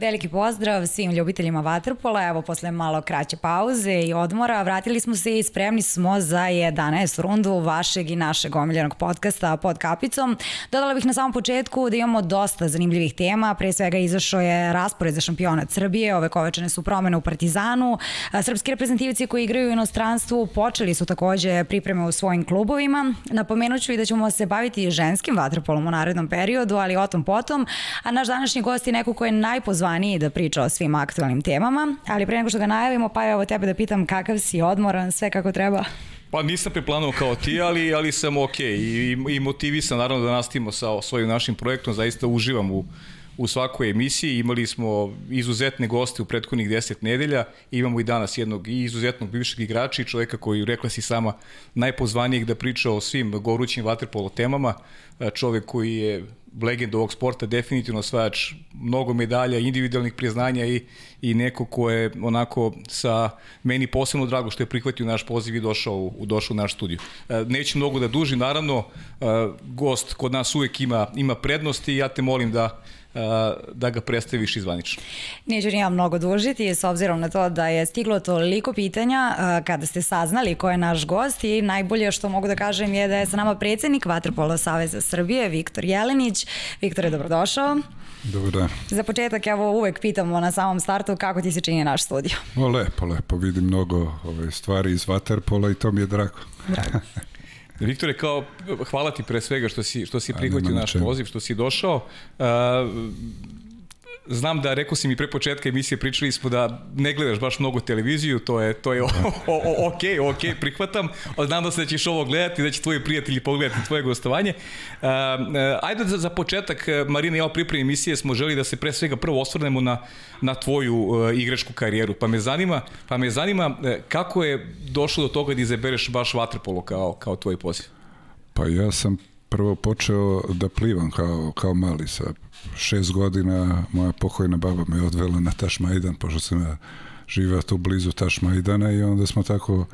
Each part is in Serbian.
Veliki pozdrav svim ljubiteljima Vatrpola. Evo, posle malo kraće pauze i odmora, vratili smo se i spremni smo za 11. rundu vašeg i našeg omiljenog podcasta pod kapicom. Dodala bih na samom početku da imamo dosta zanimljivih tema. Pre svega izašao je raspored za šampionat Srbije. Ove kovečane su promene u Partizanu. Srpski reprezentativci koji igraju u inostranstvu počeli su takođe pripreme u svojim klubovima. Napomenuću i da ćemo se baviti ženskim vaterpolom u narednom periodu, ali o tom potom. A naš današnji gost je neko ko je najpozvaniji zvaniji da priča o svim aktualnim temama, ali pre nego što ga najavimo, pa evo tebe da pitam kakav si odmoran, sve kako treba. Pa nisam preplanuo kao ti, ali, ali sam ok i, i motivisan naravno da nastavimo sa svojim našim projektom, zaista uživam u, u svakoj emisiji. Imali smo izuzetne goste u prethodnih 10 nedelja, imamo i danas jednog izuzetnog bivšeg igrača i čoveka koji, rekla si sama, najpozvanijeg da priča o svim gorućim vaterpolo temama, čovek koji je legend ovog sporta, definitivno osvajač mnogo medalja, individualnih priznanja i, i neko ko je onako sa meni posebno drago što je prihvatio naš poziv i došao u, došao u naš studiju. E, neću mnogo da dužim, naravno, e, gost kod nas uvek ima, ima prednosti i ja te molim da da ga predstaviš izvanično. Neću ni ja mnogo dužiti s obzirom na to da je stiglo toliko pitanja kada ste saznali ko je naš gost i najbolje što mogu da kažem je da je sa nama predsednik Vatrpola Saveza Srbije Viktor Jelenić. Viktor je dobrodošao. Dobar dan. Za početak, evo uvek pitamo na samom startu kako ti se čini naš studio. O, lepo, lepo. Vidim mnogo ove stvari iz Vaterpola i to mi je drago. Drago. Viktore, kao, hvala ti pre svega što si, što si prihvatio naš poziv, što si došao. Uh, znam da rekao si mi pre početka emisije pričali smo da ne gledaš baš mnogo televiziju, to je to je okej, ok, ok, prihvatam. Znam da se da ćeš ovo gledati, da će tvoji prijatelji pogledati tvoje gostovanje. Uh, ajde za, za početak, Marina i ovo pripremi emisije smo želi da se pre svega prvo osvrnemo na, na tvoju uh, igračku karijeru. Pa me zanima, pa me zanima kako je došlo do toga da izabereš baš vaterpolo kao, kao tvoj poziv? Pa ja sam prvo počeo da plivam kao, kao mali sa šest godina moja pokojna baba me odvela na Tašmajdan, pošto sam ja živao tu blizu Tašmajdana i onda smo tako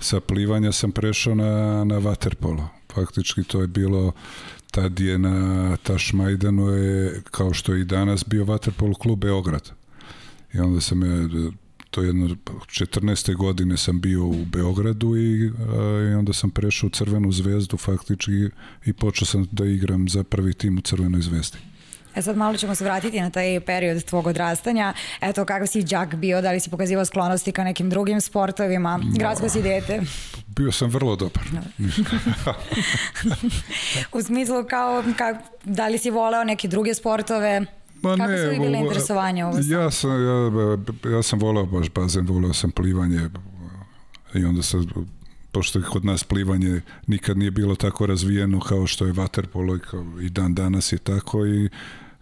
sa plivanja sam prešao na, na vaterpolo. Faktički to je bilo tad je na Tašmajdanu je, kao što je i danas, bio vaterpolo klub Beograd. I onda sam je, to jedno, 14. godine sam bio u Beogradu i, a, i onda sam prešao u Crvenu zvezdu faktički i počeo sam da igram za prvi tim u Crvenoj zvezdi. E sad malo ćemo se vratiti na taj period tvog odrastanja. Eto, kakav si džak bio, da li si pokazivao sklonosti ka nekim drugim sportovima, gradsko si dete? Bio sam vrlo dobar. U smislu kao, ka, da li si voleo neke druge sportove? Ma Kako ne, su bile interesovanja ovo? Ja sam, ja, ja sam voleo baš bazen, voleo sam plivanje i onda sam pošto je kod nas plivanje nikad nije bilo tako razvijeno kao što je waterpolo i, kao, i dan danas je tako i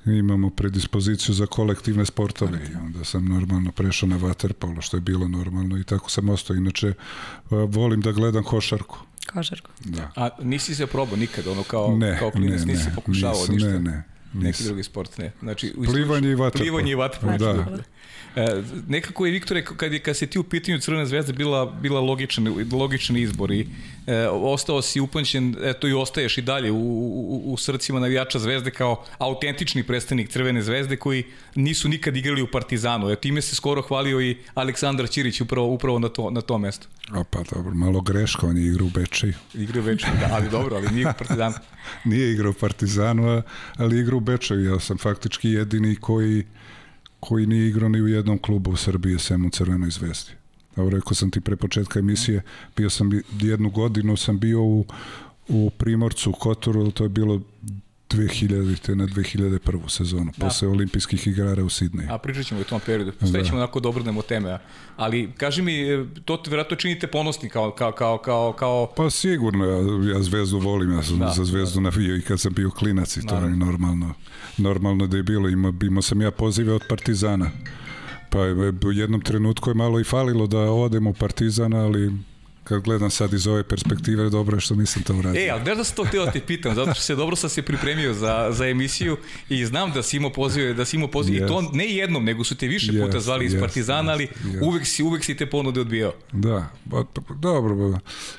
imamo predispoziciju za kolektivne sportove i onda sam normalno prešao na waterpolo što je bilo normalno i tako sam ostao. Inače, volim da gledam košarku. Košarku. Da. A nisi se probao nikad, ono kao, ne, kao klinac, ne, nisi pokušavao nisam, ništa? Ne, ne. Neki drugi sport, ne. Znači, plivanje i vaterpolo. Plivanje i vaterpolo. Da. E, nekako je Viktore, kad, je, kad se ti u pitanju Crvena zvezda bila, bila logičan, logičan izbor i e, ostao si upančen, eto i ostaješ i dalje u, u, u srcima navijača zvezde kao autentični predstavnik Crvene zvezde koji nisu nikad igrali u Partizanu. Eto, time se skoro hvalio i Aleksandar Ćirić upravo, upravo na, to, na to mesto. A pa dobro, malo greška, on je igrao u Bečeju. Igrao u Bečeju, da, ali dobro, ali nije u Partizanu. nije igrao u Partizanu, ali igrao u Bečeju. Ja sam faktički jedini koji koji nije igrao ni u jednom klubu u Srbiji sem u Crvenoj zvezdi. Evo rekao sam ti pre početka emisije, bio sam jednu godinu sam bio u, u Primorcu, u Kotoru, to je bilo 2000. na 2001. sezonu, da. posle olimpijskih igara u Sidneju. A pričat ćemo u tom periodu, sve ćemo da. onako dobrnemo teme. Ali, kaži mi, to te vjerojatno činite ponosni kao, kao, kao, kao, kao... Pa sigurno, ja, ja zvezdu volim, ja sam da, za zvezdu da. navio i kad sam bio klinac i to je normalno, normalno da je bilo. Ima, imao sam ja pozive od Partizana. Pa u jednom trenutku je malo i falilo da odem u Partizan, ali kad gledam sad iz ove perspektive, dobro je što nisam to uradio. E, ali znaš da sam to htio ti pitam, zato što se dobro sam se pripremio za, za emisiju i znam da si imao pozive, da si imao pozive, yes. i to ne jednom, nego su te više yes, puta zvali iz yes, Partizana, ali yes. uvek, si, uvek si te ponude odbijao. Da, ba, dobro,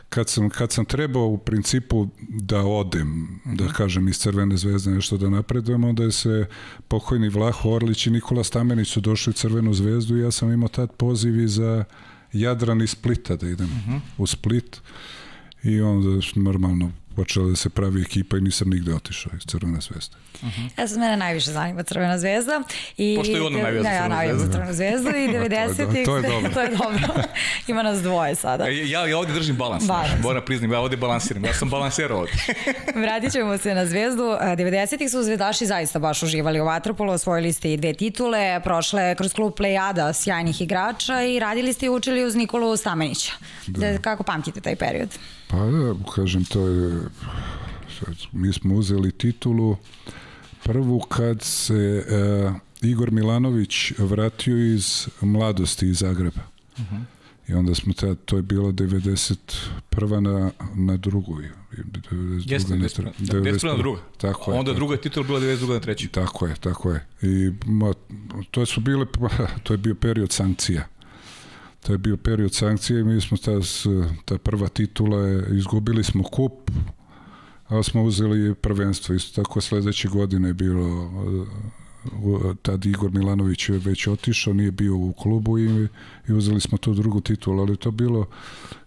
kad sam, kad sam trebao u principu da odem, mm -hmm. da mhm. kažem iz Crvene zvezde nešto da napredujem, onda je se pokojni Vlaho Orlić i Nikola Stamenić su došli u Crvenu zvezdu i ja sam imao tad poziv i za Jadran iz Splita da idem uh. -huh. u Split i onda normalno počela da se pravi ekipa i nisam nigde otišao iz Crvene zvezde. Uh -huh. Ja sam mene najviše zanima Crvena zvezda. I, Pošto je ono najviše ja, ja za Crvenu zvezdu i 90-ih. to, je dobro. to je dobro. Ima nas dvoje sada. E, ja, ja ovde držim balans. balans. Moram priznam, ja ovde balansiram. Ja sam balanserao ovde. Vratit ćemo se na zvezdu. 90-ih su zvezdaši zaista baš uživali u Vatropolu, osvojili ste i dve titule, prošle kroz klub Plejada sjajnih igrača i radili ste i učili uz Nikolu Stamenića. Da. Kako pamtite taj period? Pa da, kažem, to je... Mi smo uzeli titulu prvu kad se uh, Igor Milanović vratio iz mladosti iz Zagreba. Uh mhm. -huh. I onda smo tad, to je bilo 91. na, na drugu. 92. Jeste, 91. 91. na druga. Tako je. Onda druga titula bila 92. na treći. Tako je, tako je. I ma, to su bile, to je bio period sankcija. To je bio period sankcije i mi smo ta, ta prva titula, je, izgubili smo kup, ali smo uzeli prvenstvo. Isto tako sledeće godine je bilo tad Igor Milanović je već otišao, nije bio u klubu i, i uzeli smo tu drugu titulu, ali to bilo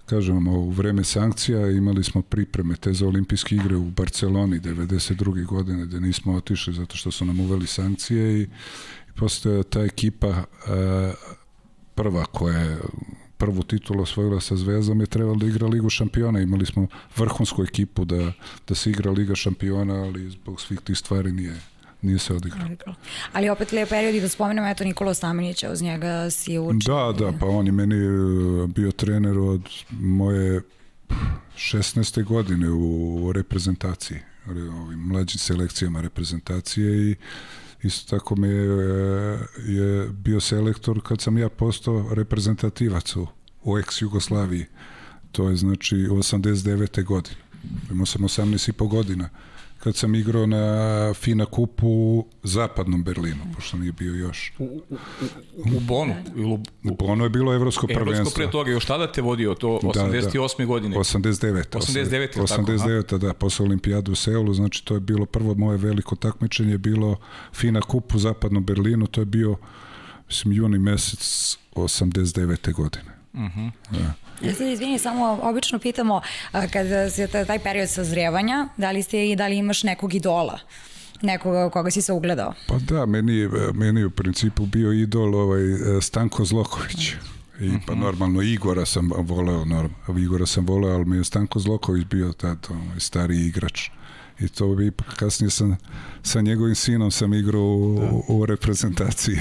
kažem, u vreme sankcija imali smo pripreme te za olimpijske igre u Barceloni 92. godine gde nismo otišli zato što su nam uveli sankcije i, i posle ta ekipa prva koja je prvu titulu osvojila sa Zvezdom je trebalo da igra Ligu šampiona. Imali smo vrhunsku ekipu da, da se igra Liga šampiona, ali zbog svih tih stvari nije nije se odigrao. Ali opet lijep period i da spomenemo, eto Nikola Stamenića, uz njega si učio. Da, da, pa on je meni e, bio trener od moje 16. godine u reprezentaciji, ovim mlađim selekcijama reprezentacije i Isto tako mi je, je bio selektor kad sam ja postao reprezentativac u, u ex-Jugoslaviji. To je znači 89. godine. Imao sam 18 i po godina kad sam igrao na FINA kupu u zapadnom Berlinu, pošto nije bio još. U, u, u, u Bonu? U, u, Bonu je bilo evropsko prvenstvo. Evropsko pre toga, još tada te vodio to 88. Da, da. godine? 89. 89. 89. Tako, da, posle olimpijadu u Seulu, znači to je bilo prvo moje veliko takmičenje, bilo FINA kup u zapadnom Berlinu, to je bio, mislim, juni mesec 89. godine. Uh mhm. -huh. da. Ja se izvini, samo obično pitamo kada se taj period sazrijevanja, da li ste i da li imaš nekog idola? nekoga koga si se ugledao? Pa da, meni, meni u principu bio idol ovaj Stanko Zloković. I pa mhm. normalno Igora sam voleo, normalno, Igora sam voleo, ali mi je Stanko Zloković bio tad ovaj, stari igrač. I to bi kasnije sam sa njegovim sinom sam igrao u, da. u reprezentaciji.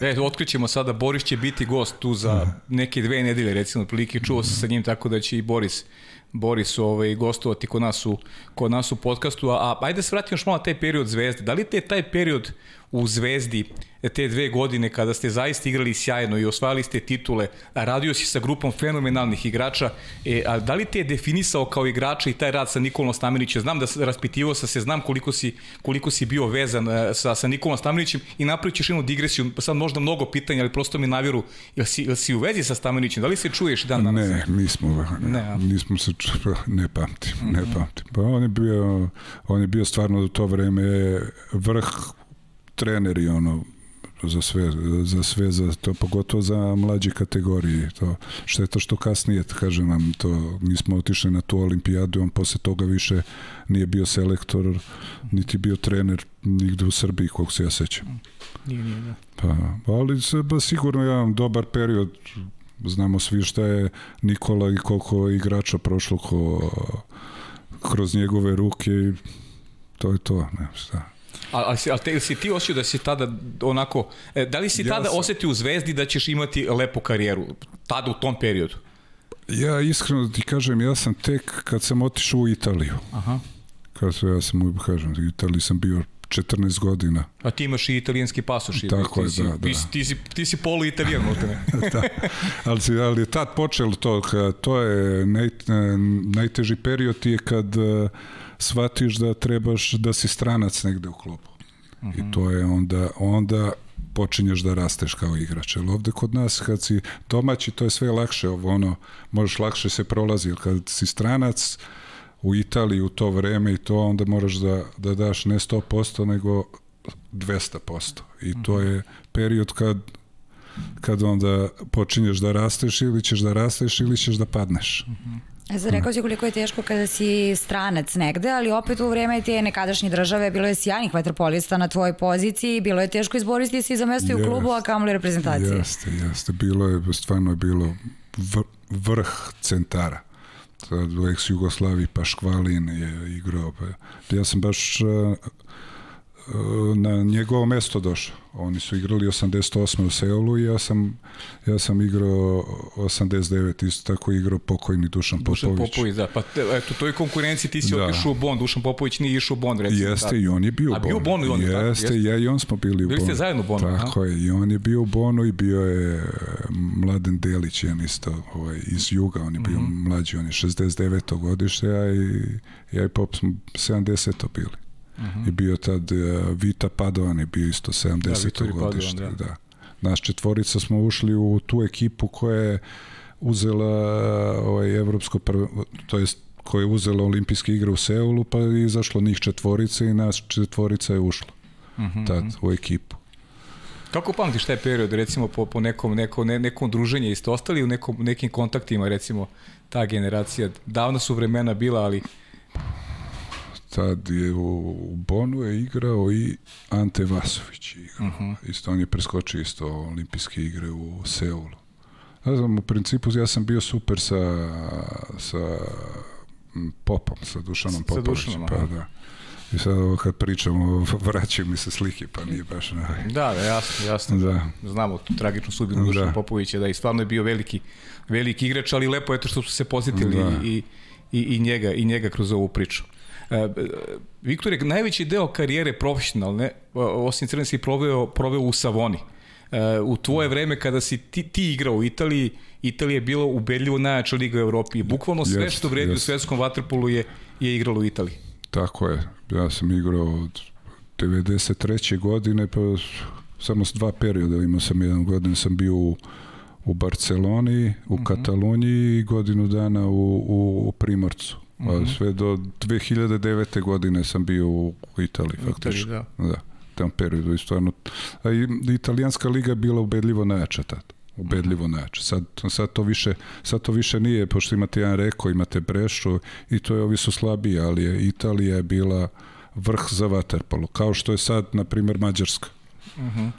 E, otkrićemo sada, Boris će biti gost tu za neke dve nedelje, recimo, prilike čuo se sa njim, tako da će i Boris Boris ovaj, gostovati kod nas u, kod nas u podcastu, a, a ajde da se vratimo još malo taj period Zvezde. Da li te taj period u Zvezdi te dve godine kada ste zaista igrali sjajno i osvajali ste titule, a radio si sa grupom fenomenalnih igrača, e, a da li te je definisao kao igrača i taj rad sa Nikolom Stamenićem? Znam da raspitivo sa se, znam koliko si, koliko si bio vezan e, sa, sa Nikolom Stamenićem i napravit ćeš jednu digresiju, sad možda mnogo pitanja, ali prosto mi navjeru, jel si, jel si u vezi sa Stamenićem? Da li se čuješ dan danas? Ne, mi smo, ne, nismo se, ne pamtim, mm -hmm. ne mhm. pamtim. Pa on je bio, on je bio stvarno do to vreme vrh trener i ono za sve, za sve, za to, pogotovo za mlađe kategorije. To, šteta što kasnije, kažem vam, to, mi smo otišli na tu olimpijadu, on posle toga više nije bio selektor, niti bio trener nigde u Srbiji, koliko se ja sećam. Nije, nije, da. Pa, ali se, ba, sigurno jedan dobar period, znamo svi šta je Nikola i koliko igrača prošlo ko, kroz njegove ruke i to je to, ne, šta. A, ali, ali te, si ti osjetio da si tada onako, e, da li si ja tada sam... osetio u Zvezdi da ćeš imati lepu karijeru, tada u tom periodu? Ja iskreno da ti kažem, ja sam tek kad sam otišao u Italiju. Aha. Kad sam, ja sam, kažem, u Italiji sam bio 14 godina. A ti imaš i italijanski pasoš. Tako ti je, si, da, da. Ti, ti, si, ti si polu italijan, da, ali, ali je tad počelo to, to je naj, najteži period je kad uh, shvatiš da trebaš da si stranac negde u klubu. Uh -huh. I Mhm. to je onda, onda počinješ da rasteš kao igrač. Jer ovde kod nas kad si domaći to je sve lakše, ovo ono, možeš lakše se prolazi, jer kad si stranac u Italiji u to vreme i to onda moraš da, da daš ne 100% nego 200%. I to je period kad kad onda počinješ da rasteš ili ćeš da rasteš ili ćeš da padneš. Mm -hmm. E sad rekao si koliko je teško kada si stranac negde, ali opet u vreme te nekadašnje države bilo je sjajnih vaterpolista na tvojoj poziciji, bilo je teško izboriti se i za mesto u klubu, a kamoli reprezentacije. Jeste, jeste. Bilo je, stvarno je bilo vr, vrh centara. Sad u ex-Jugoslaviji Paškvalin je igrao. Pa ja sam baš na njegovo mesto došao. Oni su igrali 88. u Seulu i ja sam, ja sam igrao 89. Isto tako igrao pokojni Dušan Popović. Dušan Popović, da. Pa te, eto, toj konkurenciji ti si da. otišao u Bond. Dušan Popović nije išao u Bond, recimo. Jeste, i on je bio u Bonu. A bio u Bonu i on, jeste, tako? Jeste, ja i on smo bili u Bili Bonu. ste zajedno u Bonu, Tako je, i on je bio u Bonu i bio je Mladen Delić, jedan isto ovaj, iz Juga, on je bio mm -hmm. mlađi, on je 69. godište, a i ja i Pop smo 70. bili. Uh -huh. I bio tad uh, Vita Padovan je bio isto 70. Da, godište. Padovan, da. da. Naš četvorica smo ušli u tu ekipu koja je uzela ovaj, evropsko prvo, to jest koja je uzela olimpijske igre u Seulu, pa je izašlo njih četvorice i nas četvorica je ušla uh -huh. tad u ekipu. Kako pamtiš taj period, recimo, po, po nekom, neko, ne, nekom druženju, isto ostali u nekom, nekim kontaktima, recimo, ta generacija, davno su vremena bila, ali tad je u, u Bonu je igrao i Ante Vasović igrao. Uh -huh. Isto on je preskočio isto olimpijske igre u Seulu. Ja znam, u principu ja sam bio super sa, sa Popom, sa Dušanom Popovićem. Pa da. I sad ovo kad pričamo, vraćaju mi se slike, pa nije baš na... Da, da, jasno, jasno. Da. Znamo tu tragičnu sudbinu Dušana da. Popovića, da, i stvarno je bio veliki, veliki igrač, ali lepo je to što su se posjetili da. i, i, i, njega, i njega kroz ovu priču. Uh, Viktor je najveći deo karijere profesionalne, osim crne si proveo, proveo u Savoni. Uh, u tvoje vreme kada si ti, ti igrao u Italiji, Italija je bila ubedljivo najjača liga u Evropi i bukvalno sve što vredi u svetskom vaterpolu je, je igralo u Italiji. Tako je. Ja sam igrao od 93. godine, pa samo s dva perioda. Imao sam jedan godin, sam bio u, u Barceloni, u mm -hmm. Kataloniji i godinu dana u, u, u Primorcu. Mm -hmm. Sve do 2009. godine sam bio u Italiji, faktički. Da. da tom periodu i stvarno a i italijanska liga je bila ubedljivo najjača tad ubedljivo najjača. Sad, sad, to više, sad to više nije, pošto imate jedan Reko, imate Brešu i to je ovi su slabiji, ali je Italija je bila vrh za vaterpolo, kao što je sad, na primjer, Mađarska. Uh -huh.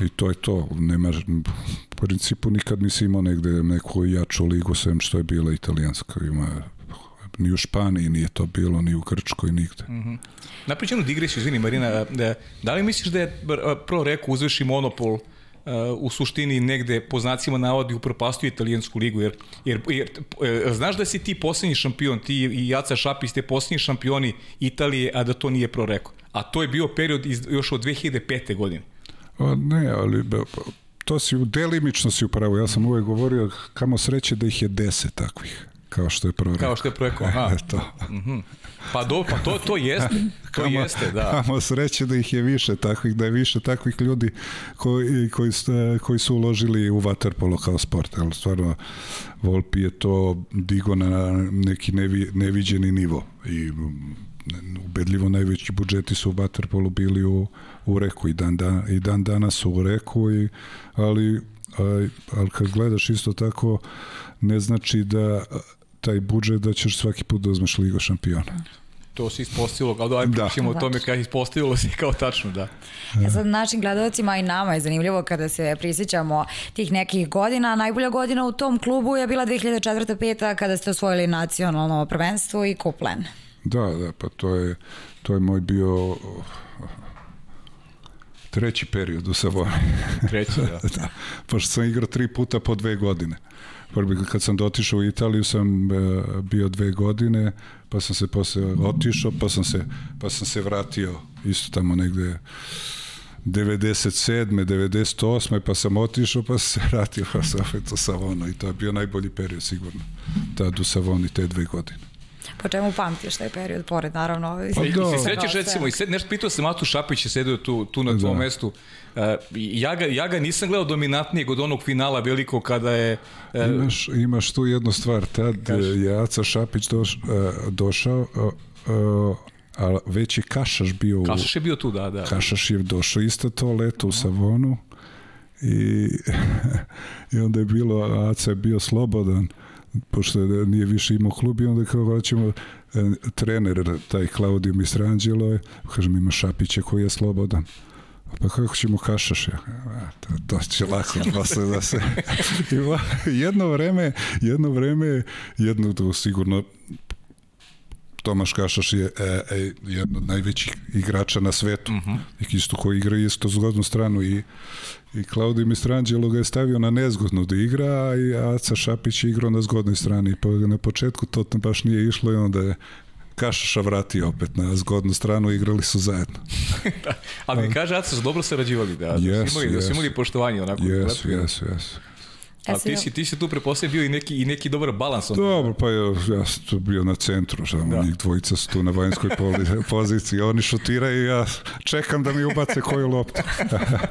I to je to. Nema, u principu nikad nisi imao negde neku jaču ligu, sem što je bila italijanska. Ima ni u Španiji nije to bilo, ni u Grčkoj, nigde. Mm -hmm. Napričanu digresiju, izvini Marina, da, da li misliš da je pro reku uzveši monopol uh, u suštini negde po znacima navodi upropastio italijansku ligu, jer, jer, jer, jer znaš da si ti poslednji šampion, ti i Jaca Šapi ste poslednji šampioni Italije, a da to nije pro reko. A to je bio period iz, još od 2005. godine. A ne, ali to si, delimično si upravo. Ja sam uvek govorio kamo sreće da ih je deset takvih kao što je prvo Kao što je prvo aha. to. Mm -hmm. Pa, do, pa to, to jeste, to kamo, jeste, da. Kamo sreće da ih je više takvih, da je više takvih ljudi koji, koji, koji su uložili u vaterpolo kao sport, ali stvarno Volpi je to digo na neki nevi, neviđeni nivo i ubedljivo najveći budžeti su u vaterpolu bili u, u reku i dan, dan, i dan danas su u reku, i, ali, ali kad gledaš isto tako ne znači da taj budžet da ćeš svaki put da uzmeš ligo šampiona. To se ispostavilo, ali da, da. pričamo o tome kada ispostavilo se kao tačno, da. Ja sad našim gledalcima i nama je zanimljivo kada se prisjećamo tih nekih godina. Najbolja godina u tom klubu je bila 2004-2005 kada ste osvojili nacionalno prvenstvo i kuplen. Da, da, pa to je, to je moj bio treći period u Savoni. Treći, da. da. Pošto sam igrao tri puta po dve godine. Prvi, kad sam dotišao u Italiju sam e, bio dve godine, pa sam se posle otišao, pa sam se, pa sam se vratio isto tamo negde 97. 98. pa sam otišao pa sam se vratio pa sam opet u Savonu i to je bio najbolji period sigurno tad u Savoni te dve godine. Po čemu pamtiš taj period, pored naravno... Pa da. I se sećaš recimo, i sed, nešto pitao se Matu Šapić je sedio tu, tu na tvom da. mestu. Uh, ja, ga, ja ga nisam gledao dominantnijeg od onog finala velikog kada je... Uh, imaš, imaš tu jednu stvar, tad kaži. je Aca Šapić doš, uh, došao, uh, uh, a već je Kašaš bio... Kašaš je bio tu, da, da. Kašaš je došao isto to leto u Savonu i, i onda je bilo, Aca je bio slobodan pošto nije više imao klub i onda kao hoćemo e, trener, taj Claudio Mistrangelo, kažem ima Šapića koji je slobodan. Pa kako ćemo kašaš? Ja, to, to će lako posle da se... jedno vreme, jedno vreme, jedno to sigurno Tomaš Kašaš je e, e, jedan od najvećih igrača na svetu. Uh -huh. Isto koji igra isto zgodnu stranu i, i Claudio Mistrangelo ga je stavio na nezgodnu da igra, a i Aca Šapić je igrao na zgodnoj strani. Pa na početku to baš nije išlo i onda je Kašaša vratio opet na zgodnu stranu i igrali su zajedno. da, ali mi kaže Aca su dobro sarađivali, da, yes, da, su imali, yes. da su imali poštovanje onako. Jesu, jesu, jesu. Ali ti si, ti si tu preposlije bio i neki, i neki dobar balans. Dobro, pa ja, ja sam tu bio na centru, samo da. njih dvojica su tu na vanjskoj poziciji, oni šutiraju i ja čekam da mi ubace koju loptu.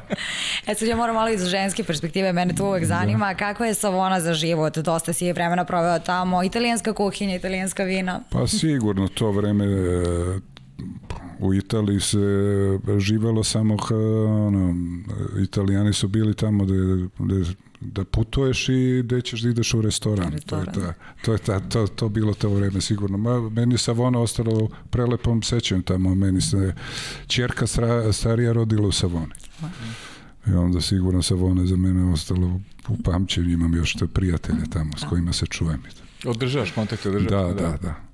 e sad ja moram malo iz ženske perspektive, mene to uvek zanima, da. kako je Savona za život? Dosta si je vremena proveo tamo, italijanska kuhinja, italijanska vina? Pa sigurno to vreme u Italiji se živelo samo ka, ono, italijani su bili tamo da, da da putuješ i gde ćeš da ideš u restoran. restoran. To je, ta, to, je ta, to, to bilo to vreme sigurno. Ma, meni Savona ostalo u prelepom sećanju tamo. Meni se čerka stra, starija rodila u Savoni. I onda sigurno Savona za mene ostalo u pamćenju. Imam još te prijatelje tamo s kojima se čujem. Održavaš kontakte, održavaš? Da, da, da. da.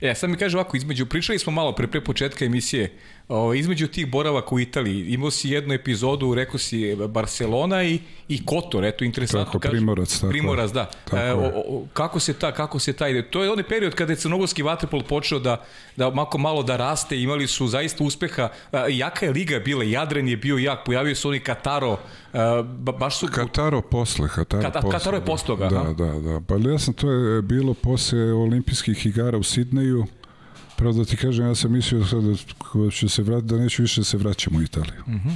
E, sad mi kaže ovako, između, pričali smo malo pre, pre početka emisije, o, između tih boravaka u Italiji, imao si jednu epizodu, rekao si Barcelona i, i Kotor, eto, interesantno. Tako, Primorac, tako. Primorac, da. Tako e, o, o, kako se ta, kako se taj, to je onaj period kada je crnogorski vaterpol počeo da, da mako malo da raste, imali su zaista uspeha, e, jaka je liga bila, Jadran je bio jak, pojavio se oni Kataro, e, baš su... Kataro posle, Kataro Kata, posle. Kataro je posto toga, da, da, da, pa ja sam, to je bilo posle olimpijskih igara u Sidneju, Pravo da ti kažem, ja sam mislio sad da ću se vratiti, da neću više da se vraćam u Italiju. Mm -hmm.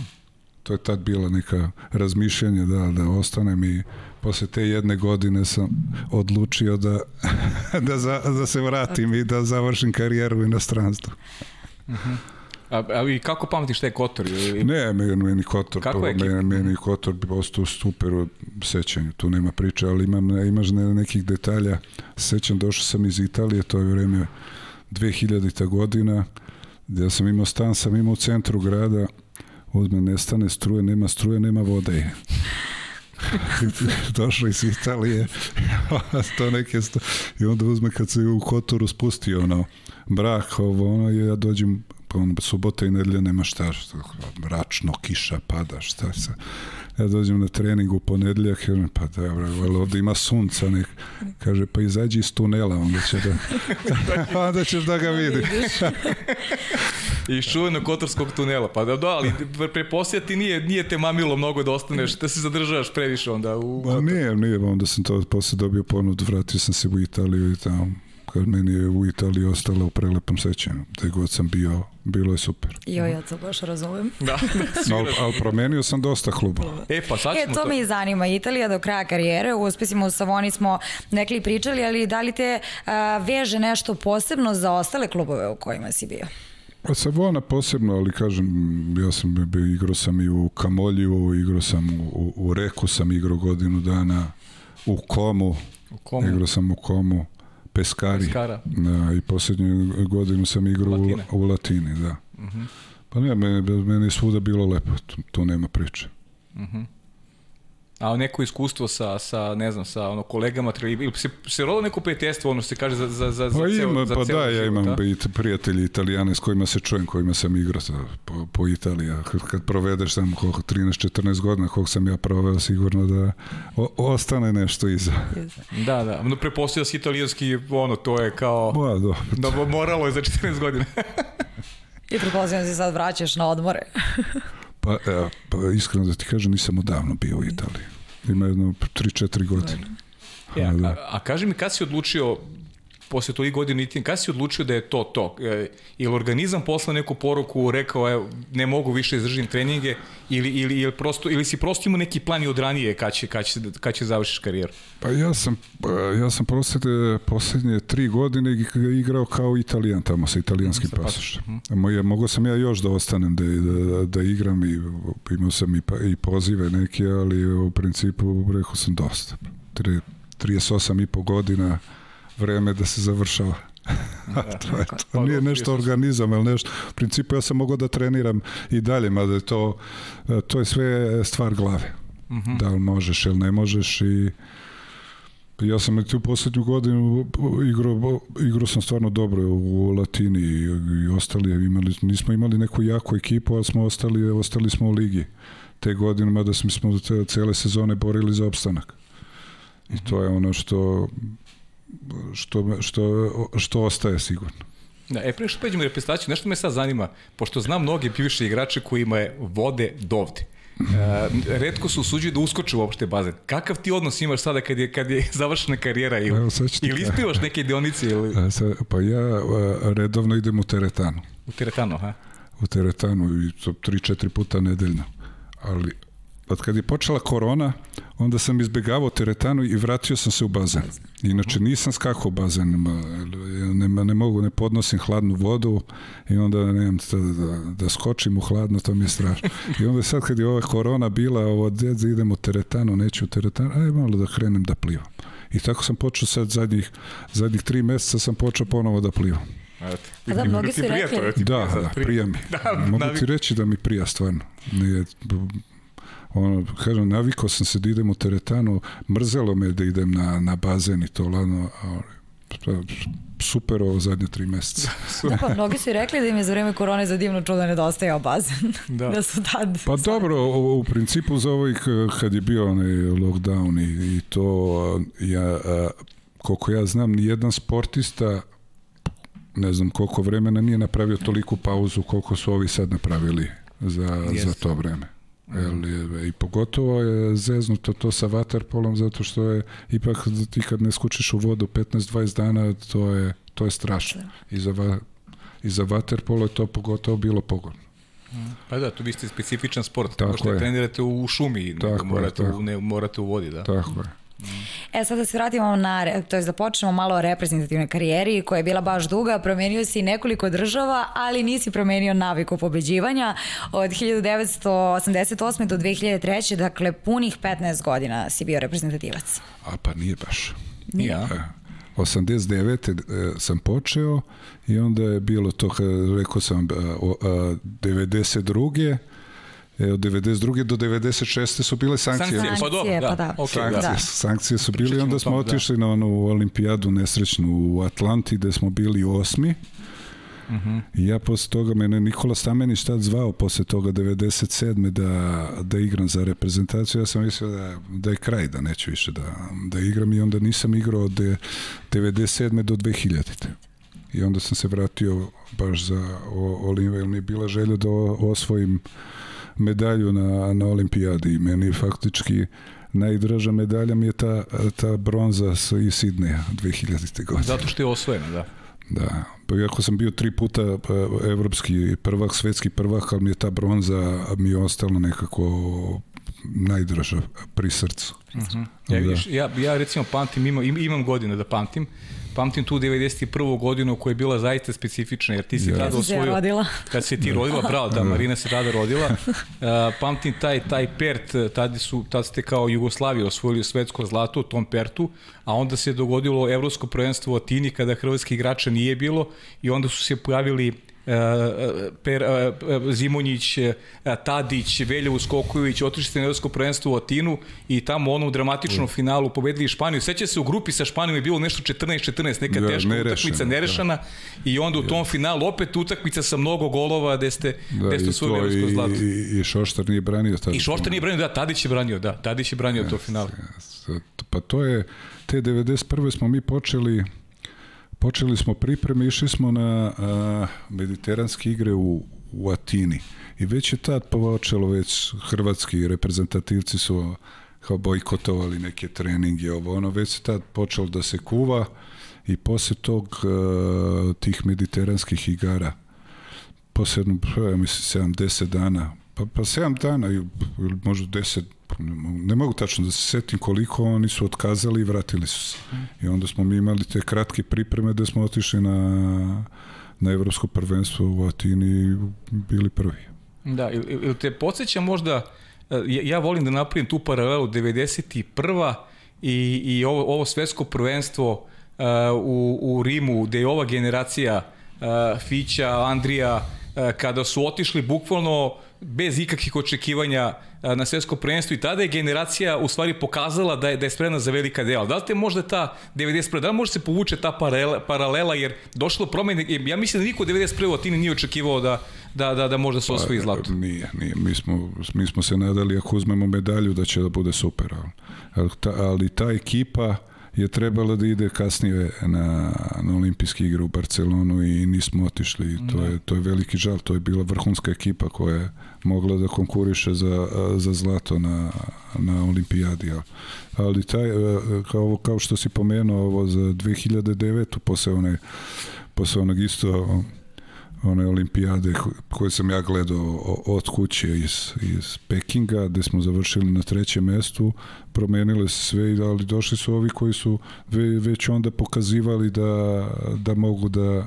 To je tad bila neka razmišljanja da, da ostanem i posle te jedne godine sam odlučio da, da, za, da se vratim i da završim karijeru u inostranstvu. Mm -hmm. A, ali kako pamtiš taj Kotor? Ne, meni, meni Kotor, Kako je meni, meni Kotor bi postao super u sećanju, tu nema priče, ali imam, imaš nekih detalja. Sećam, došao sam iz Italije, to je vreme 2000. godina, gde sam imao stan, sam imao u centru grada, uzme nestane struje, nema struje, nema vode. došao iz Italije sto neke sto, i onda uzme kad se u Kotoru spustio ono brak ovo ono ja dođem pa ono subota i nedelja nema šta, šta mračno kiša pada šta se ja dođem na trening u ponedeljak, kažem, pa dobro, ali ovde ima sunca, nek, kaže, pa izađi iz tunela, onda, će da, onda ćeš da ga vidiš. iz čuvenog kotorskog tunela, pa da, da ali preposlija ti nije, nije te mamilo mnogo da ostaneš, da se zadržavaš previše onda u... Ma nije, nije, onda sam to posle dobio ponud, vratio sam se u Italiju i tamo kad meni je u Italiji ostala u prelepom sećanju. Gde god sam bio, bilo je super. Jo, ja to baš razumem. da, da ali, ali promenio sam dosta klubova. E, pa sad e, to, to mi zanima. Italija do kraja karijere, u uspesima u Savoni smo nekli pričali, ali da li te a, veže nešto posebno za ostale klubove u kojima si bio? Pa Savona posebno, ali kažem, ja sam igrao sam i u Kamoljiju, igrao sam u, u Reku, sam igrao godinu dana u Komu, u komu. igrao sam u Komu. Peskari. Peskara. Da, I poslednju godinu sam igrao u, u Latini, da. Uh mhm. -huh. Pa ne, meni, meni je svuda bilo lepo, tu, tu nema priče. Uh mhm. -huh. A neko iskustvo sa, sa ne znam, sa ono, kolegama, ili se, se rodo neko prijateljstvo, ono se kaže za, za, za, pa za ceo, ima, za Pa ceo da, ja život, imam da? i prijatelji italijane s kojima se čujem, kojima sam igrao sa, po, po Italiji. Kad, kad provedeš tamo koliko, 13-14 godina, koliko sam ja proveo, sigurno da o, ostane nešto iza. Da, da, no prepostavlja se italijanski, ono, to je kao, Ba, do, da moralo je za 14 godina. I pretpostavljam da se sad vraćaš na odmore. pa, e, pa iskreno da ti kažem, nisam odavno bio u Italiji. Ima jedno 3-4 godine. Ja, A, da. a, a kaži mi kad si odlučio posle toliko godina itin, kad si odlučio da je to to? E, ili organizam posla neku poruku, rekao evo, ne mogu više izdržim treninge ili, ili, ili, prosto, ili si prosto imao neki plan i od ranije kad će, kad će, kad će završiš karijeru? Pa ja sam, pa ja sam posljednje, posljednje tri godine ig- igrao kao italijan tamo sa italijanskim pasošem. Moje, mogo sam ja još da ostanem da, da, da igram i imao sam i, pa, i pozive neke, ali u principu rekao sam dosta. Tri, 38 i po godina vreme da se završava. to, je, to nije nešto organizam, ali nešto. U principu ja sam mogao da treniram i dalje, mada je to, to je sve stvar glave. Da li možeš ili ne možeš i ja sam tu poslednju godinu igrao, igrao sam stvarno dobro u Latini i, i ostali imali, nismo imali neku jaku ekipu, ali smo ostali, ostali smo u ligi te godine, mada smo smo te, cele sezone borili za opstanak. I to je ono što što, što, što ostaje sigurno. Da, e, pre što pređemo reprezentaciju, nešto me sad zanima, pošto znam mnoge bivše igrače kojima je vode dovde. E, redko su usuđuju da uskoče uopšte bazen. Kakav ti odnos imaš sada kad je, kad je završena karijera ili, Evo, ili kažem. ispivaš neke dionice ili sad, pa ja a, redovno idem u teretanu. u teretanu, ha? u teretanu i to 3-4 puta nedeljno. Ali od kad je počela korona, onda sam izbegavao teretanu i vratio sam se u bazen. Inače nisam skakao u bazen, ne, ne mogu, ne podnosim hladnu vodu i onda nemam da, da, da skočim u hladno, to mi je strašno. I onda sad kad je ova korona bila, ovo djedze idem u teretanu, neću u teretanu, aj malo da krenem da plivam. I tako sam počeo sad zadnjih, zadnjih tri meseca sam počeo ponovo da plivam. Eto. A da, mnogi su rekli- to, Da, prija da, prija. mi. Da, Mogu navik- ti reći da mi prija stvarno. Nije, ono, kažem, navikao sam se da idem u teretanu, mrzelo me da idem na, na bazen i to lano, ali pa, super ovo zadnje tri meseca. Da, pa mnogi su i rekli da im je za vreme korone za divno čudo nedostajao bazen. Da. Da, su tad... Pa dobro, u, u principu za ovaj kad je bio onaj lockdown i, i to, a, ja, a, koliko ja znam, ni jedan sportista ne znam koliko vremena nije napravio toliku pauzu koliko su ovi sad napravili za, Jeste. za to vreme. Jel, je, I pogotovo je zeznuto to sa vaterpolom zato što je ipak ti kad ne skučiš u vodu 15-20 dana to je, to je strašno. I za, va, i za vaterpolo je to pogotovo bilo pogodno. Pa da, tu vi ste specifičan sport. Tako Možete je. trenirate u šumi, Tako nego je, morate, tako. u, ne, morate u vodi, da. Tako je. E, sad da se vratimo na, to je da počnemo malo o reprezentativnoj karijeri koja je bila baš duga, promenio si nekoliko država, ali nisi promenio naviku pobeđivanja. Od 1988. do 2003. dakle punih 15 godina si bio reprezentativac. A pa nije baš. Nije, a? E, 89. e, sam počeo i onda je bilo to, kad rekao sam, e, o, a, 92. E, od 92. do 96. su bile sankcije. Sankcije, pa dobro, da. pa da. Ok, Sankcije, da. Da. sankcije su ćemo onda smo tome, da. otišli na onu olimpijadu nesrećnu u Atlanti gde smo bili osmi. Mhm. I ja posle toga, mene Nikola Stamenić tad zvao posle toga 97. da, da igram za reprezentaciju. Ja sam mislio da, da je kraj, da neću više da, da igram i onda nisam igrao od de- 97. do 2000. I onda sam se vratio baš za o- Olimpiju, jer mi je bila želja da osvojim medalju na, na olimpijadi i meni faktički najdraža medalja mi je ta, ta bronza sa iz Sidneja 2000. godine. Zato što je osvojeno, da. Da, pa iako sam bio tri puta pa, evropski prvak, svetski prvak, ali mi je ta bronza mi je ostala nekako najdraža pri srcu. Ja, Da. vidiš, ja, ja recimo pamtim, imam, im- imam godine da pamtim, pamtim tu 91. godinu koja je bila zaista specifična, jer ti si Ja. tada ja osvojio... rodila. Kad se ti rodila, bravo, da, Marina se tada rodila. Uh, pamtim taj, taj pert, tada, su, tada ste kao Jugoslavija osvojili svetsko zlato u tom pertu, a onda se dogodilo evropsko prvenstvo u Atini kada hrvatskih igrača nije bilo i onda su se pojavili per, Zimonjić, Tadić, Veljevu Skoković, otišli ste na evropsko prvenstvo u Atinu i tamo u onom dramatičnom mm. finalu pobedili Španiju. Seća se u grupi sa Španijom je bilo nešto 14-14, neka ja, teška nerešena, utakmica, nerešana da. i onda u tom finalu opet utakmica sa mnogo golova gde ste, da, gde ste osvojili evropsko zlato. I, I Šoštar nije branio. Tada. I Šoštar nije branio, da, Tadić je branio, da, Tadić je branio yes, to finale. Yes. Pa to je, te 91. smo mi počeli počeli smo pripreme, išli smo na a, mediteranske igre u, u Atini. I već je tad počelo, već hrvatski reprezentativci su kao bojkotovali neke treninge, ovo ono, već se tad počelo da se kuva i posle tog a, tih mediteranskih igara posle, ja mislim, 70 dana, pa, pa 7 dana ili možda 10 ne mogu tačno da se setim koliko oni su otkazali i vratili su se. I onda smo mi imali te kratke pripreme da smo otišli na, na evropsko prvenstvo u Atini bili prvi. Da, ili, ili te podsjeća možda, e, ja, volim da napravim tu paralelu 91. i, i ovo, ovo svetsko prvenstvo uh, u, u Rimu, gde je ova generacija uh, Fića, Andrija, uh, kada su otišli bukvalno bez ikakvih očekivanja na svetsko prvenstvo i tada je generacija u stvari pokazala da je, da je spremna za velika dela. Da li te možda ta 91. Da li može se povuče ta paralela, paralela jer došlo promene, ja mislim da niko 91. u Atini nije očekivao da, da, da, da možda se osvoji pa, zlato. Nije, nije. Mi smo, mi smo se nadali ako uzmemo medalju da će da bude super, ali, ta, ali ta ekipa je trebala da ide kasnije na, na olimpijske igre u Barcelonu i nismo otišli. To, da. je, to je veliki žal. To je bila vrhunska ekipa koja je mogla da konkuriše za, za zlato na, na olimpijadi. Ali taj, kao, kao što si pomenuo ovo za 2009. posle, one, posle onog isto one olimpijade koje sam ja gledao od kuće iz, iz Pekinga, gde smo završili na trećem mestu, promenile se sve, ali došli su ovi koji su već onda pokazivali da, da mogu da,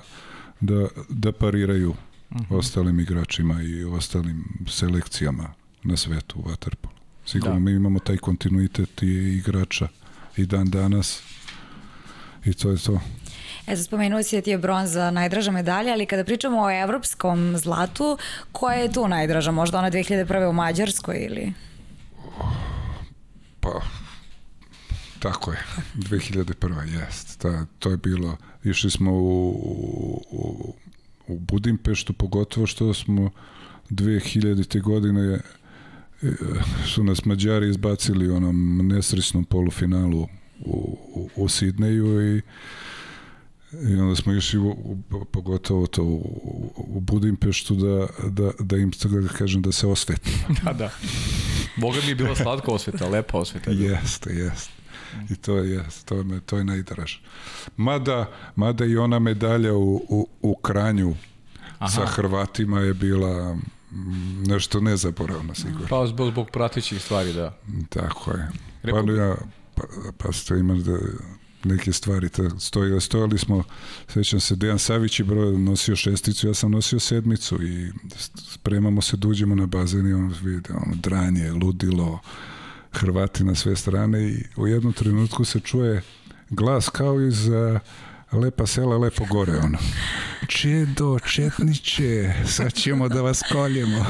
da, da pariraju uh mhm. -huh. ostalim igračima i ostalim selekcijama na svetu u Waterpolu. Sigurno da. mi imamo taj kontinuitet i igrača i dan danas i to je to. E, sad spomenuo si da ti je bronza najdraža medalja, ali kada pričamo o evropskom zlatu, koja je tu najdraža? Možda ona 2001. u Mađarskoj ili? Pa, tako je. 2001. jest. Ta, to je bilo, išli smo u, u, u Budimpeštu, pogotovo što smo 2000. godine e, su nas Mađari izbacili u onom nesrećnom polufinalu u, u, u Sidneju i I onda smo išli u, u, pogotovo to u, u Budimpeštu da, da, da im da kažem da se osveti. da, da. Boga mi je bila slatka osveta, lepa osveta. Jeste, jeste. I to je, to je, to je najdraže. Mada, mada i ona medalja u, u, u Kranju Aha. sa Hrvatima je bila nešto nezaboravno sigurno. Pa zbog, zbog pratićih stvari, da. Tako je. Pa, ja, pa, pa ste imali da neke stvari. Stoji, stojali smo, sećam se, Dejan Savić je broj nosio šesticu, ja sam nosio sedmicu i spremamo se da na bazen i on vidi, ono, dranje, ludilo, Hrvati na sve strane i u jednom trenutku se čuje glas kao iz uh, lepa sela, lepo gore, ono. Čedo, četniče, sad ćemo da vas koljemo.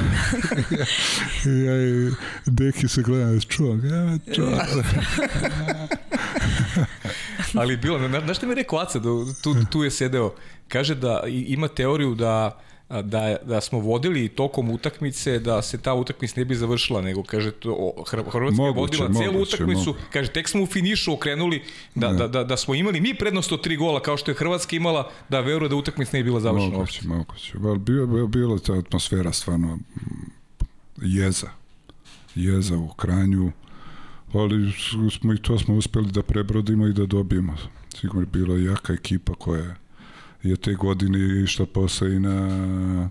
ja i deki se gledam, čuvam, ja, čuvam. Ali bilo, znaš što mi je rekao Aca, da tu, tu je sedeo, kaže da ima teoriju da da, da smo vodili tokom utakmice da se ta utakmica ne bi završila, nego kaže to, Hrvatska je vodila celu utakmicu, moguće. kaže tek smo u finišu okrenuli da, da, da, da smo imali mi prednost od tri gola kao što je Hrvatska imala da veruje da utakmica ne bi bila završena. Moguće, moguće. Bilo, bilo, bilo ta atmosfera stvarno jeza. Jeza u kranju ali smo i to smo uspeli da prebrodimo i da dobijemo. Sigurno je bila jaka ekipa koja je te godine išla posle i na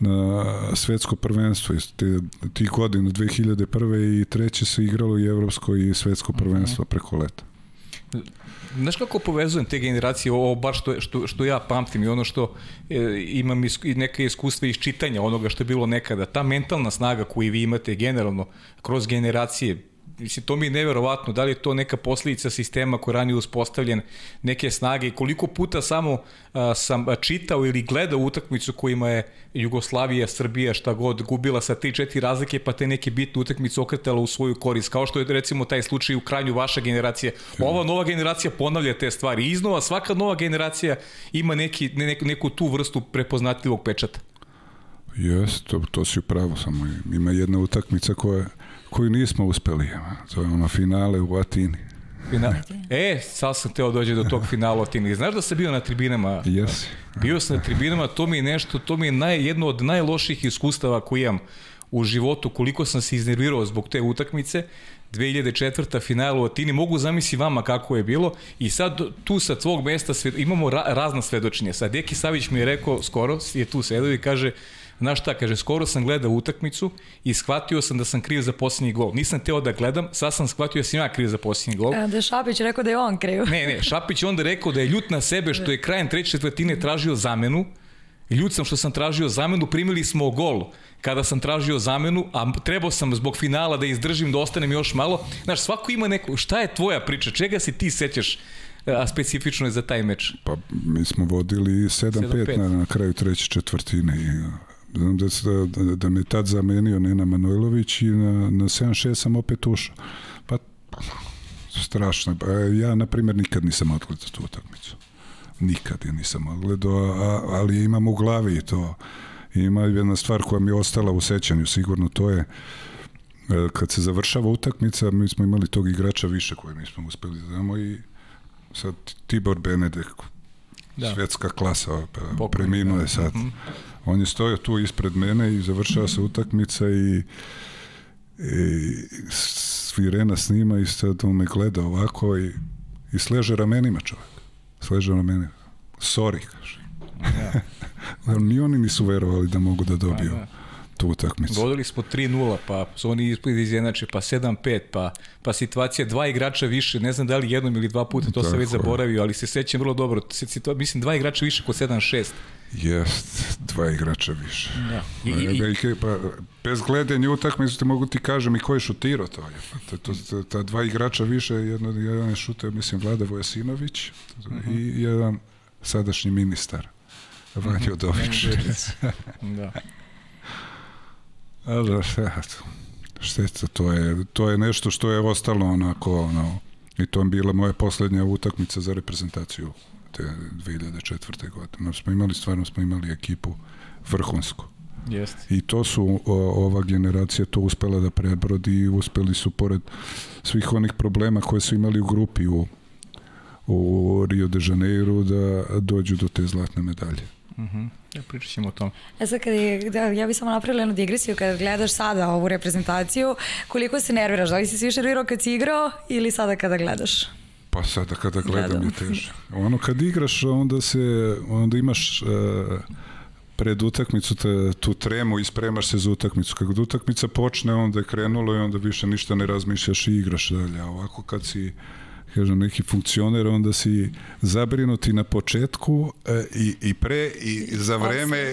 na svetsko prvenstvo te, tih godina 2001. i treće se igralo i evropsko i svetsko mhm. prvenstvo preko leta. Znaš kako povezujem te generacije, ovo baš što, što, što ja pamtim i ono što e, imam is, neke iskustva iz čitanja onoga što je bilo nekada, ta mentalna snaga koju vi imate generalno kroz generacije, Mislim, to mi je neverovatno. Da li je to neka posljedica sistema koji je ranije uspostavljen, neke snage i koliko puta samo a, sam čitao ili gledao utakmicu kojima je Jugoslavija, Srbija, šta god, gubila sa 3-4 razlike, pa te neke bitne utakmice okretala u svoju korist. Kao što je recimo taj slučaj u krajnju vaša generacija. Ova nova generacija ponavlja te stvari. Iznova svaka nova generacija ima neki, neku, neku tu vrstu prepoznatljivog pečata. Jes, to, to si upravo, samo ima jedna utakmica koja, koju nismo uspeli. To je ono finale u Atini. Fina... E, sad sam teo dođe do tog finala u Atini. Znaš da sam bio na tribinama? Jesi. Bio sam na tribinama, to mi je nešto, to mi je naj, jedno od najloših iskustava koji imam u životu, koliko sam se iznervirao zbog te utakmice. 2004. finala u Atini, mogu zamisli vama kako je bilo i sad tu sa tvog mesta sve, imamo ra, razna svedočenja. Sad Deki Savić mi je rekao, skoro je tu sedao i kaže, Znaš šta, kaže, skoro sam gledao utakmicu i shvatio sam da sam kriv za posljednji gol. Nisam teo da gledam, sad sam shvatio da sam ja kriv za posljednji gol. Da je Šapić rekao da je on kriv. Ne, ne, Šapić je onda rekao da je ljut na sebe što je krajem treće četvrtine tražio zamenu. Ljut sam što sam tražio zamenu, primili smo gol kada sam tražio zamenu, a trebao sam zbog finala da izdržim, da ostanem još malo. Znaš, svako ima neku, šta je tvoja priča, čega se ti sećaš a specifično je za taj meč? Pa mi smo vodili 7-5 na, na kraju treće četvrtine i da, da, da me tad zamenio Nena Manojlović i na, na 7-6 sam opet ušao. Pa, strašno. Pa, ja, na primjer, nikad nisam odgledao tu utakmicu. Nikad je nisam odgledao, a, ali imam u glavi to. Ima jedna stvar koja mi je ostala u sećanju, sigurno to je e, kad se završava utakmica, mi smo imali tog igrača više koje nismo uspeli da damo i sad Tibor Benedek, da. svetska klasa, pa, preminuo je da. sad. Mm -hmm On je stojao tu ispred mene i završava se utakmica i, i svirena snima i sad on me gleda ovako i, i sleže ramenima čovjek. Sleže ramenima. Sorry, kaže. Ja. Ni oni nisu verovali da mogu da dobiju. Pa, da tu utakmicu. Vodili smo 3-0, pa su oni ispred izjednače, pa 7-5, pa, pa situacija dva igrača više, ne znam da li jednom ili dva puta, to Tako sam već zaboravio, ali se sećam vrlo dobro. Situa, mislim, dva igrača više kod 7-6. Jest, dva igrača više. Da. I, i, pa, bez gledanja utakmice te mogu ti kažem i ko je šutirao to. Je. Pa, to, to, ta dva igrača više, jedno, jedan je šutao, mislim, Vlada Vojasinović uh -huh. i mhm. jedan sadašnji ministar, Vanjo Dović. da. A da, šteta. Šteta, to je, to je nešto što je ostalo onako, ono, i to je bila moja poslednja utakmica za reprezentaciju te 2004. godine. Smo imali, stvarno smo imali ekipu vrhunsku. Jest. I to su, o, ova generacija to uspela da prebrodi i uspeli su pored svih onih problema koje su imali u grupi u, u Rio de Janeiro da dođu do te zlatne medalje. Mhm. Uh. Ja pričat ćemo o tom. E sad, kad je, da, ja bih samo napravila jednu digresiju, kada gledaš sada ovu reprezentaciju, koliko se nerviraš? Da li si se više nervirao kad si igrao ili sada kada gledaš? Pa sada kada gledam Gledam. je teže. Ono kad igraš, onda se, onda imaš uh, pred utakmicu te, tu tremu i spremaš se za utakmicu. Kad utakmica počne, onda je krenulo i onda više ništa ne razmišljaš i igraš dalje. A ovako kad si kažem, neki funkcioner, onda si zabrinuti na početku e, i, i pre i za vreme.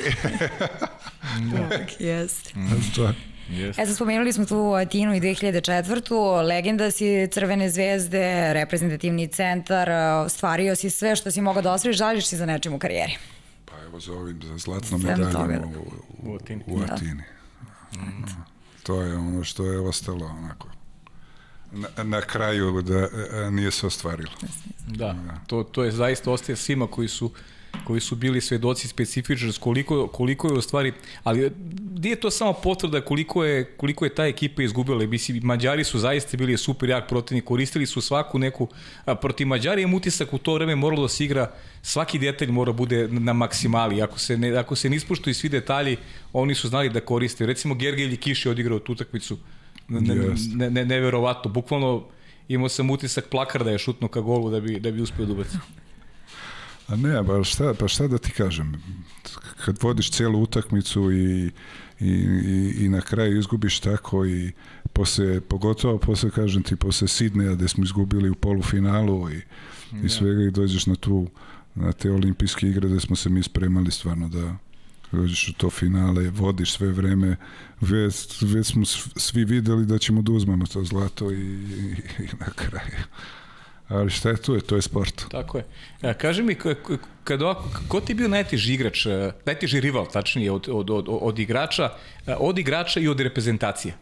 tak, jest. Mm. Yes. E sad spomenuli smo tu Atinu i 2004. Legenda si Crvene zvezde, reprezentativni centar, stvario si sve što si mogao da osvojiš, žališ si za nečim u karijeri? Pa evo za ovim, za zlatnom medaljom u, u, u Atini. U Atini. Da. Mm. To je ono što je ostalo onako na, na kraju da a, nije se ostvarilo. Da, to, to je zaista ostaje svima koji su koji su bili svedoci specifično koliko, koliko je u stvari, ali nije to samo potvrda koliko je, koliko je ta ekipa izgubila. Mislim, Mađari su zaista bili super jak protivnik, koristili su svaku neku, a protiv Mađari je utisak u to vreme moralo da se igra, svaki detalj mora bude na maksimali. Ako se ne, ako se ne ispuštuju svi detalji, oni su znali da koriste. Recimo, Gergelj Kiš je odigrao tu utakmicu ne, ne, ne, neverovatno. Bukvalno imao sam utisak plakar da je šutno ka golu da bi, da bi uspio da ubaci. A ne, pa šta, pa šta da ti kažem? Kad vodiš celu utakmicu i, i, i, i na kraju izgubiš tako i posle, pogotovo posle, kažem ti, posle Sidneja gde smo izgubili u polufinalu i, i svega i dođeš na tu na te olimpijske igre gde smo se mi spremali stvarno da dođeš u to finale, vodiš sve vreme, već, već smo svi videli da ćemo da uzmemo to zlato i, i, i na kraju. Ali šta je to? Je, to je sport. Tako je. Ja, kaži mi, kad ovako, ko ti je bio najteži igrač, e, najteži rival, tačnije, od, od, od, od igrača, e, od igrača i od reprezentacije?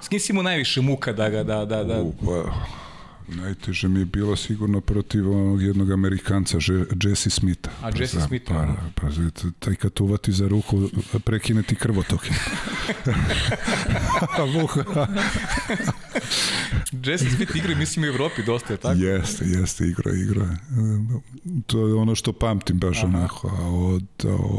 S kim si mu najviše muka da ga, da, da, da... U, pa, Najteže mi je bilo sigurno protiv onog jednog Amerikanca, Jesse Smitha. A Jesse pa, Smitha? Pa, pa, pa, taj kad uvati za ruku, prekine ti krvotoke. Jesse Smith igra, mislim, u Evropi dosta, je tako? Jeste, jeste, igra, igra. To je ono što pamtim baš Aha. onako. A od,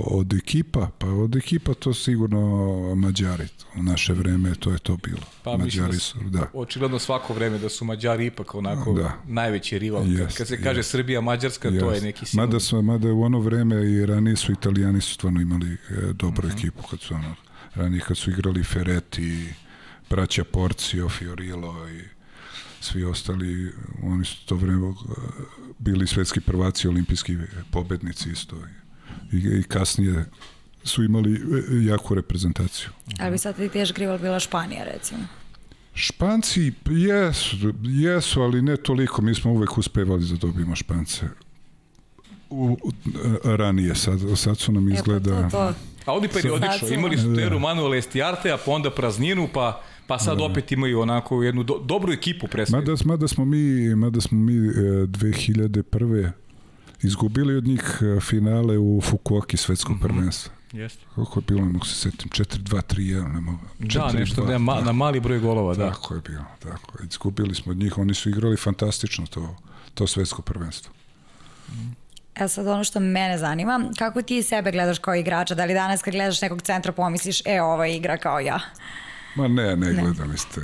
od ekipa, pa od ekipa to sigurno Mađari. U naše vreme to je to bilo. Pa Mađari da su, da. Očigledno svako vreme da su Mađari ipak onako da. najveći rival. Yes, kad, kad se kaže yes. Srbija, Mađarska, yes. to je neki simbol. Mada, su, mada u ono vreme i ranije su Italijani su stvarno imali e, dobru uh mhm. -huh. ekipu. Kad su ono, ranije kad su igrali Ferretti, braća Porcio, Fiorillo i svi ostali, oni su to vreme e, bili svetski prvaci, olimpijski pobednici isto. I, i kasnije su imali e, jaku reprezentaciju. Ali bi sad ti težak rival bila Španija, recimo? Španci jesu, jesu, ali ne toliko. Mi smo uvek uspevali da dobijemo Špance. U, u, ranije, sad, sad su nam izgleda... E, pa to, to. A ovdje periodično, imali su teru da. Manuel Estiarte, a pa onda prazninu, pa pa sad da. opet imaju onako jednu do, dobru ekipu presvega. Mada, mada smo mi, mada smo mi e, 2001. izgubili od njih e, finale u Fukuoki svetskog mm -hmm. prvenstva. Jeste. Koliko je bilo, ne mogu se setim, 4-2-3-1, ne mogu. 4, da, nešto, 2, da, ma, na mali broj golova, da. Tako je bilo, tako. Izgubili smo od njih, oni su igrali fantastično to, to svetsko prvenstvo. E sad ono što mene zanima, kako ti sebe gledaš kao igrača? Da li danas kad gledaš nekog centra pomisliš, e, ova igra kao ja? Ma ne, ne, ne. gledam isto.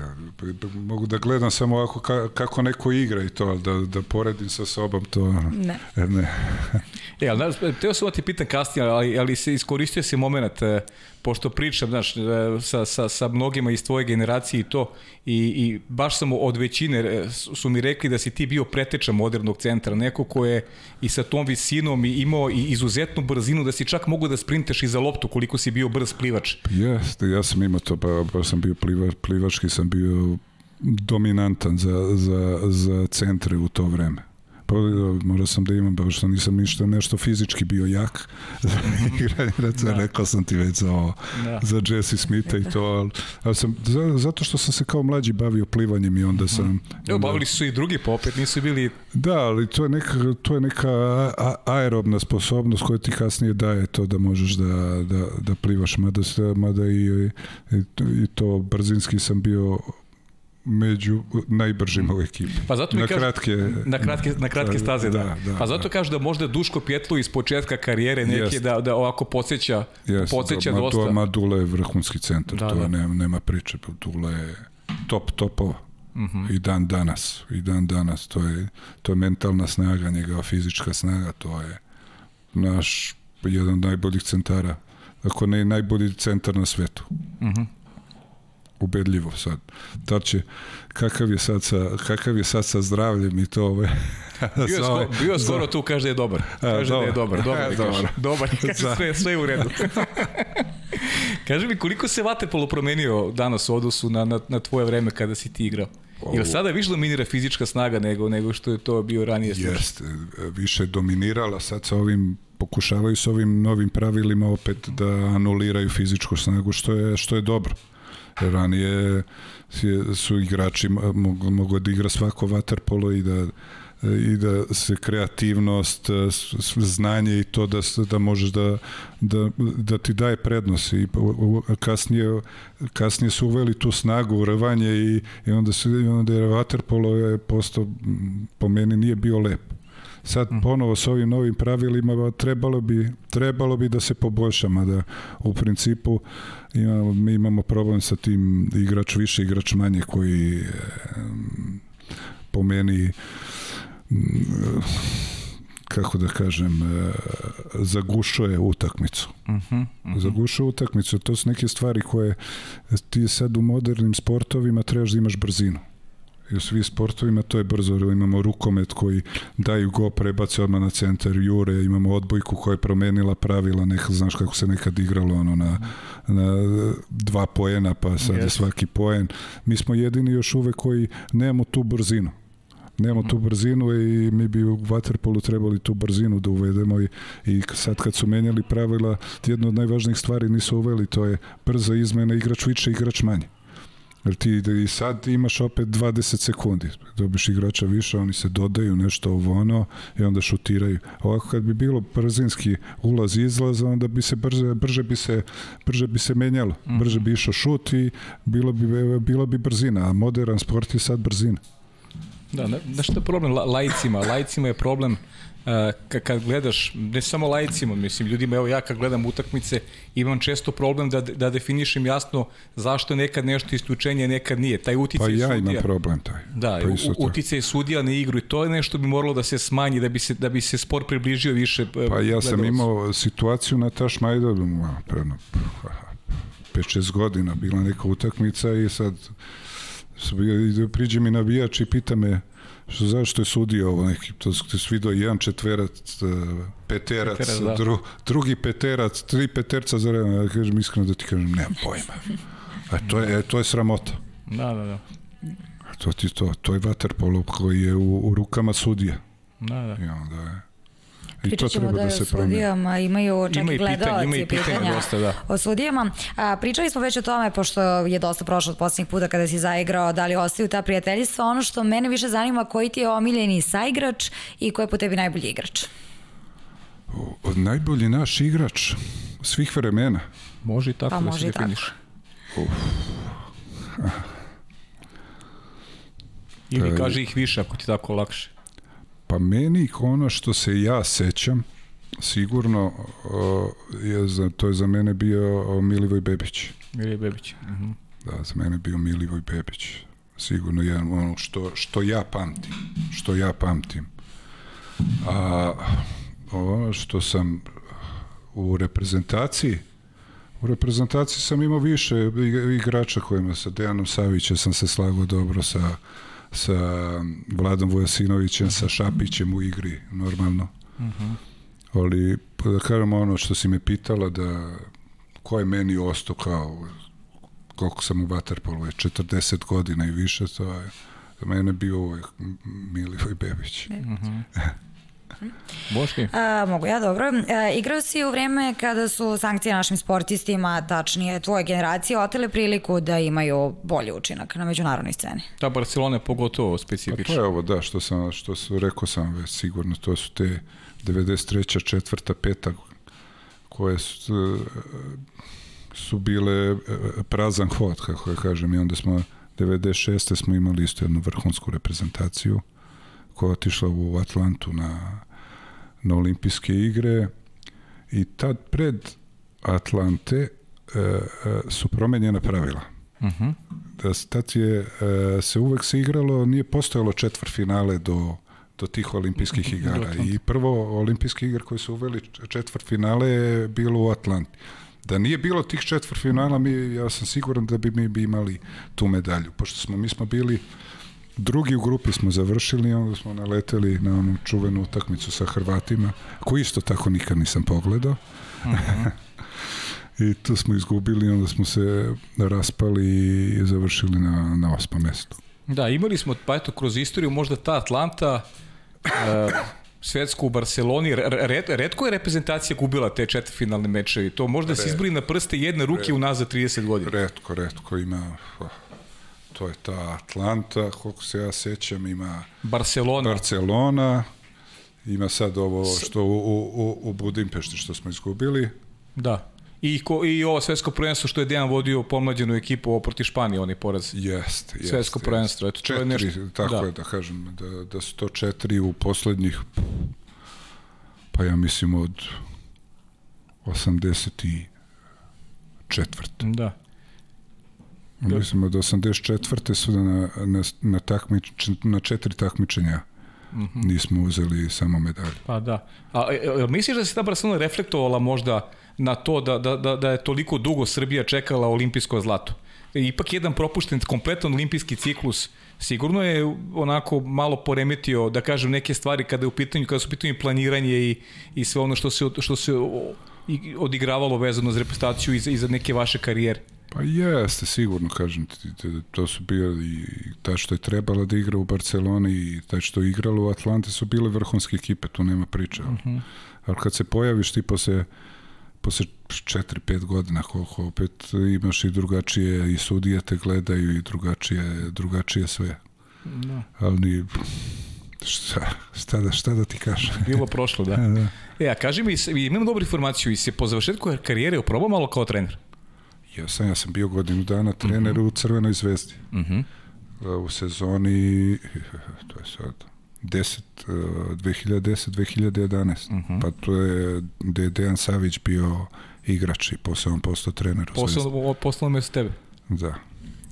Mogu da gledam samo ovako ka, kako neko igra i to, da, da poredim sa sobom, to ne. E, ne. e, ali, teo sam da ti pitan kasnije, ali, ali se iskoristio si moment, e, pošto pričam, znaš, e, sa, sa, sa mnogima iz tvoje generacije i to, i, i baš sam od većine e, su mi rekli da si ti bio preteča modernog centra, neko ko je i sa tom visinom i imao i izuzetnu brzinu, da si čak mogu da sprinteš i za loptu koliko si bio brz plivač. Jeste, ja sam imao to, pa, pa sam bio pliva, plivački, sam bio dominantan za, za, za centre u to vreme. Pa morao sam da imam, baš što nisam ništa nešto fizički bio jak. da. rekao sam ti već za, ovo, da. za Jesse Smitha i to, ali, ali sam, zato što sam se kao mlađi bavio plivanjem i onda sam... Evo, bavili su i drugi, pa opet nisu bili... Da, ali to je neka, to je neka aerobna sposobnost koja ti kasnije daje to da možeš da, da, da plivaš, mada, mada i, i, i to brzinski sam bio među najbržima u ekipi. Pa zato na kažu, kratke na kratke na kratke da, staze da. da, da pa zato da. kažu da možda Duško Pjetlo iz početka karijere neke Jest. da da ovako podseća Jest, podseća da, dosta. Madula je vrhunski centar, da, to da. nema nema priče, Madula je top topova. Mhm. -huh. I dan danas, i dan danas to je to je mentalna snaga, njegova fizička snaga, to je naš jedan od najboljih centara, ako ne najbolji centar na svetu. Uh mhm. Ubedljivo sad. Će, kakav je sad sa, kakav je sad sa zdravljem i to ove, bio, je skoro, bio skoro tu, kaže da je dobar. Kaže da je dobar, dobar, dobar. dobar, kaže sve, sve je u redu. kaže mi, koliko se Vatepolo promenio danas u odnosu na, na, na tvoje vreme kada si ti igrao? Ili sada više dominira fizička snaga nego, nego što je to bio ranije slučaj? Jeste, više dominirala sad sa ovim pokušavaju sa ovim novim pravilima opet da anuliraju fizičku snagu što je što je dobro. Ranije su igrači mogu, mogu da igra svako vaterpolo i da i da se kreativnost, znanje i to da, da možeš da, da, da ti daje prednost i kasnije, kasnije su uveli tu snagu, rvanje i, i onda, se, i onda je vaterpolo je postao, po meni nije bio lep. Sad mhm. ponovo s ovim novim pravilima trebalo bi, trebalo bi da se poboljša, mada u principu imamo, mi imamo problem sa tim igrač više, igrač manje koji po meni kako da kažem, zagušuje utakmicu. Uh -huh, uh -huh. Zagušuje utakmicu. To su neke stvari koje ti sad u modernim sportovima trebaš da imaš brzinu. I u svih sportovima to je brzo. Imamo rukomet koji daju go, prebace odmah na centar, jure, imamo odbojku koja je promenila pravila, neka, znaš kako se nekad igralo ono, na, na dva poena, pa sad yes. svaki poen. Mi smo jedini još uvek koji nemamo tu brzinu nemamo tu brzinu i mi bi u Waterpolu trebali tu brzinu da uvedemo i, i sad kad su menjali pravila, jedno od najvažnijih stvari nisu uveli, to je brza izmena igrač više, igrač manje. Jer ti i sad imaš opet 20 sekundi, dobiš igrača više, oni se dodaju nešto ovo ono i onda šutiraju. Ovako kad bi bilo brzinski ulaz i izlaz, onda bi se brže, brže bi se brže bi se menjalo, mhm. brže bi išao šut i bilo bi, bilo bi brzina, a modern sport je sad brzina. Da, da što je problem lajcima? Lajcima je problem kad gledaš, ne samo lajcima, mislim, ljudima, evo ja kad gledam utakmice, imam često problem da, da definišem jasno zašto nekad nešto isključenje, nekad nije. Taj uticaj pa ja sudija, imam problem taj. Da, pa uticaj sudija na igru i to je nešto bi moralo da se smanji, da bi se, da bi se sport približio više. E, pa ja sam imao situaciju na Taš Majdanu, preno 5-6 godina, bila neka utakmica i sad priđe mi navijač i pita me što zašto je sudio ovo neki, to se svidio jedan četverac, e, peterac, peterac da. dru, drugi peterac, tri peterca za redom, ja kažem iskreno da ti kažem, nemam pojma. A to je, to je sramota. Da, da, da. To, ti, to, to je vaterpolo koji je u, u rukama sudija. Da, da. I onda je, I to treba da, da se sudijama imaju čak Ima i gledalci pitanja, pitanja, pitanja dosta, da. o sudijama. A, pričali smo već o tome, pošto je dosta prošlo od posljednjih puta kada si zaigrao, da li ostaju ta prijateljstva. Ono što mene više zanima, koji ti je omiljeni saigrač i ko je po tebi najbolji igrač? O, najbolji naš igrač svih vremena. Može i tako pa, da se definiš. Ili kaži ih više ako ti tako lakše. Pa meni ono što se ja sećam, sigurno je za, to je za mene bio Milivoj Bebić. Milivoj Bebić. Uh mhm. -huh. Da, za mene bio Milivoj Bebić. Sigurno jedan ono što, što ja pamtim. Što ja pamtim. A ono što sam u reprezentaciji U reprezentaciji sam imao više igrača kojima sa Dejanom Savićem sam se slagao dobro sa sa Vladom Vojasinovićem, sa Šapićem u igri, normalno. Uh mhm. -huh. Ali, pa da kažem ono što si me pitala, da ko je meni ostao kao koliko sam u Vaterpolu, je 40 godina i više, to je za mene bio uvek Milivoj Bebić. Uh mhm. Boški? A, mogu ja, dobro. A, igrao si u vreme kada su sankcije našim sportistima, tačnije tvoje generacije, otele priliku da imaju bolji učinak na međunarodnoj sceni. Da, Barcelona je pogotovo specifično. Pa to je ovo, da, što sam, što su, rekao sam već sigurno, to su te 93. četvrta, peta, koje su, su bile e, prazan hod, kako ja kažem, i onda smo 96. smo imali isto jednu vrhunsku reprezentaciju koja je otišla u Atlantu na na olimpijske igre i tad pred Atlante e, e, su promenjena pravila. Uh mhm. -huh. Da tad je, e, se uvek se igralo, nije postojalo četvr finale do, do tih olimpijskih igara. I prvo olimpijski igre koji su uveli četvr finale je bilo u Atlanti. Da nije bilo tih četvr finala, mi, ja sam siguran da bi mi bi imali tu medalju. Pošto smo, mi smo bili Drugi u grupi smo završili, onda smo naleteli na onu čuvenu utakmicu sa Hrvatima, koju isto tako nikad nisam pogledao. Mhm. -huh. I tu smo izgubili, onda smo se raspali i završili na, na osmom mestu. Da, imali smo, pa eto, kroz istoriju možda ta Atlanta, uh, svetsku u Barceloni, red, redko je reprezentacija gubila te četvrfinalne mečevi. To možda se izbori na prste jedne ruke unazad 30 godina. Redko, redko ima... Oh to je ta Atlanta, koliko se ja sećam, ima Barcelona. Barcelona, ima sad ovo što u, u, u Budimpešti što smo izgubili. Da. I, ko, I ovo svetsko prvenstvo što je Dejan vodio pomlađenu ekipu ovo proti Španije, oni poraz. Jeste, jeste. Svetsko prvenstvo, eto, četiri, to je nešto. Tako da. je, da kažem, da, da su to četiri u poslednjih, pa ja mislim od 84. Da. Mislim od 84. su na, na, na, takmič, na četiri takmičenja mm -hmm. nismo uzeli samo medalje. Pa da. A e, e, misliš da se ta Barcelona reflektovala možda na to da, da, da, da je toliko dugo Srbija čekala olimpijsko zlato? ipak jedan propušten kompletan olimpijski ciklus sigurno je onako malo poremetio, da kažem, neke stvari kada je u pitanju, kada su u pitanju planiranje i, i sve ono što se, što se odigravalo vezano za reprezentaciju i za, i za neke vaše karijere. Pa jeste, sigurno, kažem ti, to su bili i ta što je trebala da igra u Barceloni i ta što je igrala u Atlante su bile vrhunske ekipe, tu nema priče. Uh -huh. Ali kad se pojaviš ti posle, posle 4-5 godina koliko opet imaš i drugačije i sudije te gledaju i drugačije, drugačije sve. Da. Ali šta, šta, da, šta da ti kažem? Bilo prošlo, da. da. E, a kaži mi, imam dobru informaciju, i se po završetku karijere oprobao malo kao trener? Ja sam, ja sam bio godinu dana trener uh -huh. u Crvenoj zvezdi. Uh -huh. U sezoni, to je sad, 10, 2010, 2011. Uh -huh. Pa to je gde je Dejan Savić bio igrač i posle on postao trener u Zvezdi. Poslao mesto tebe? Da.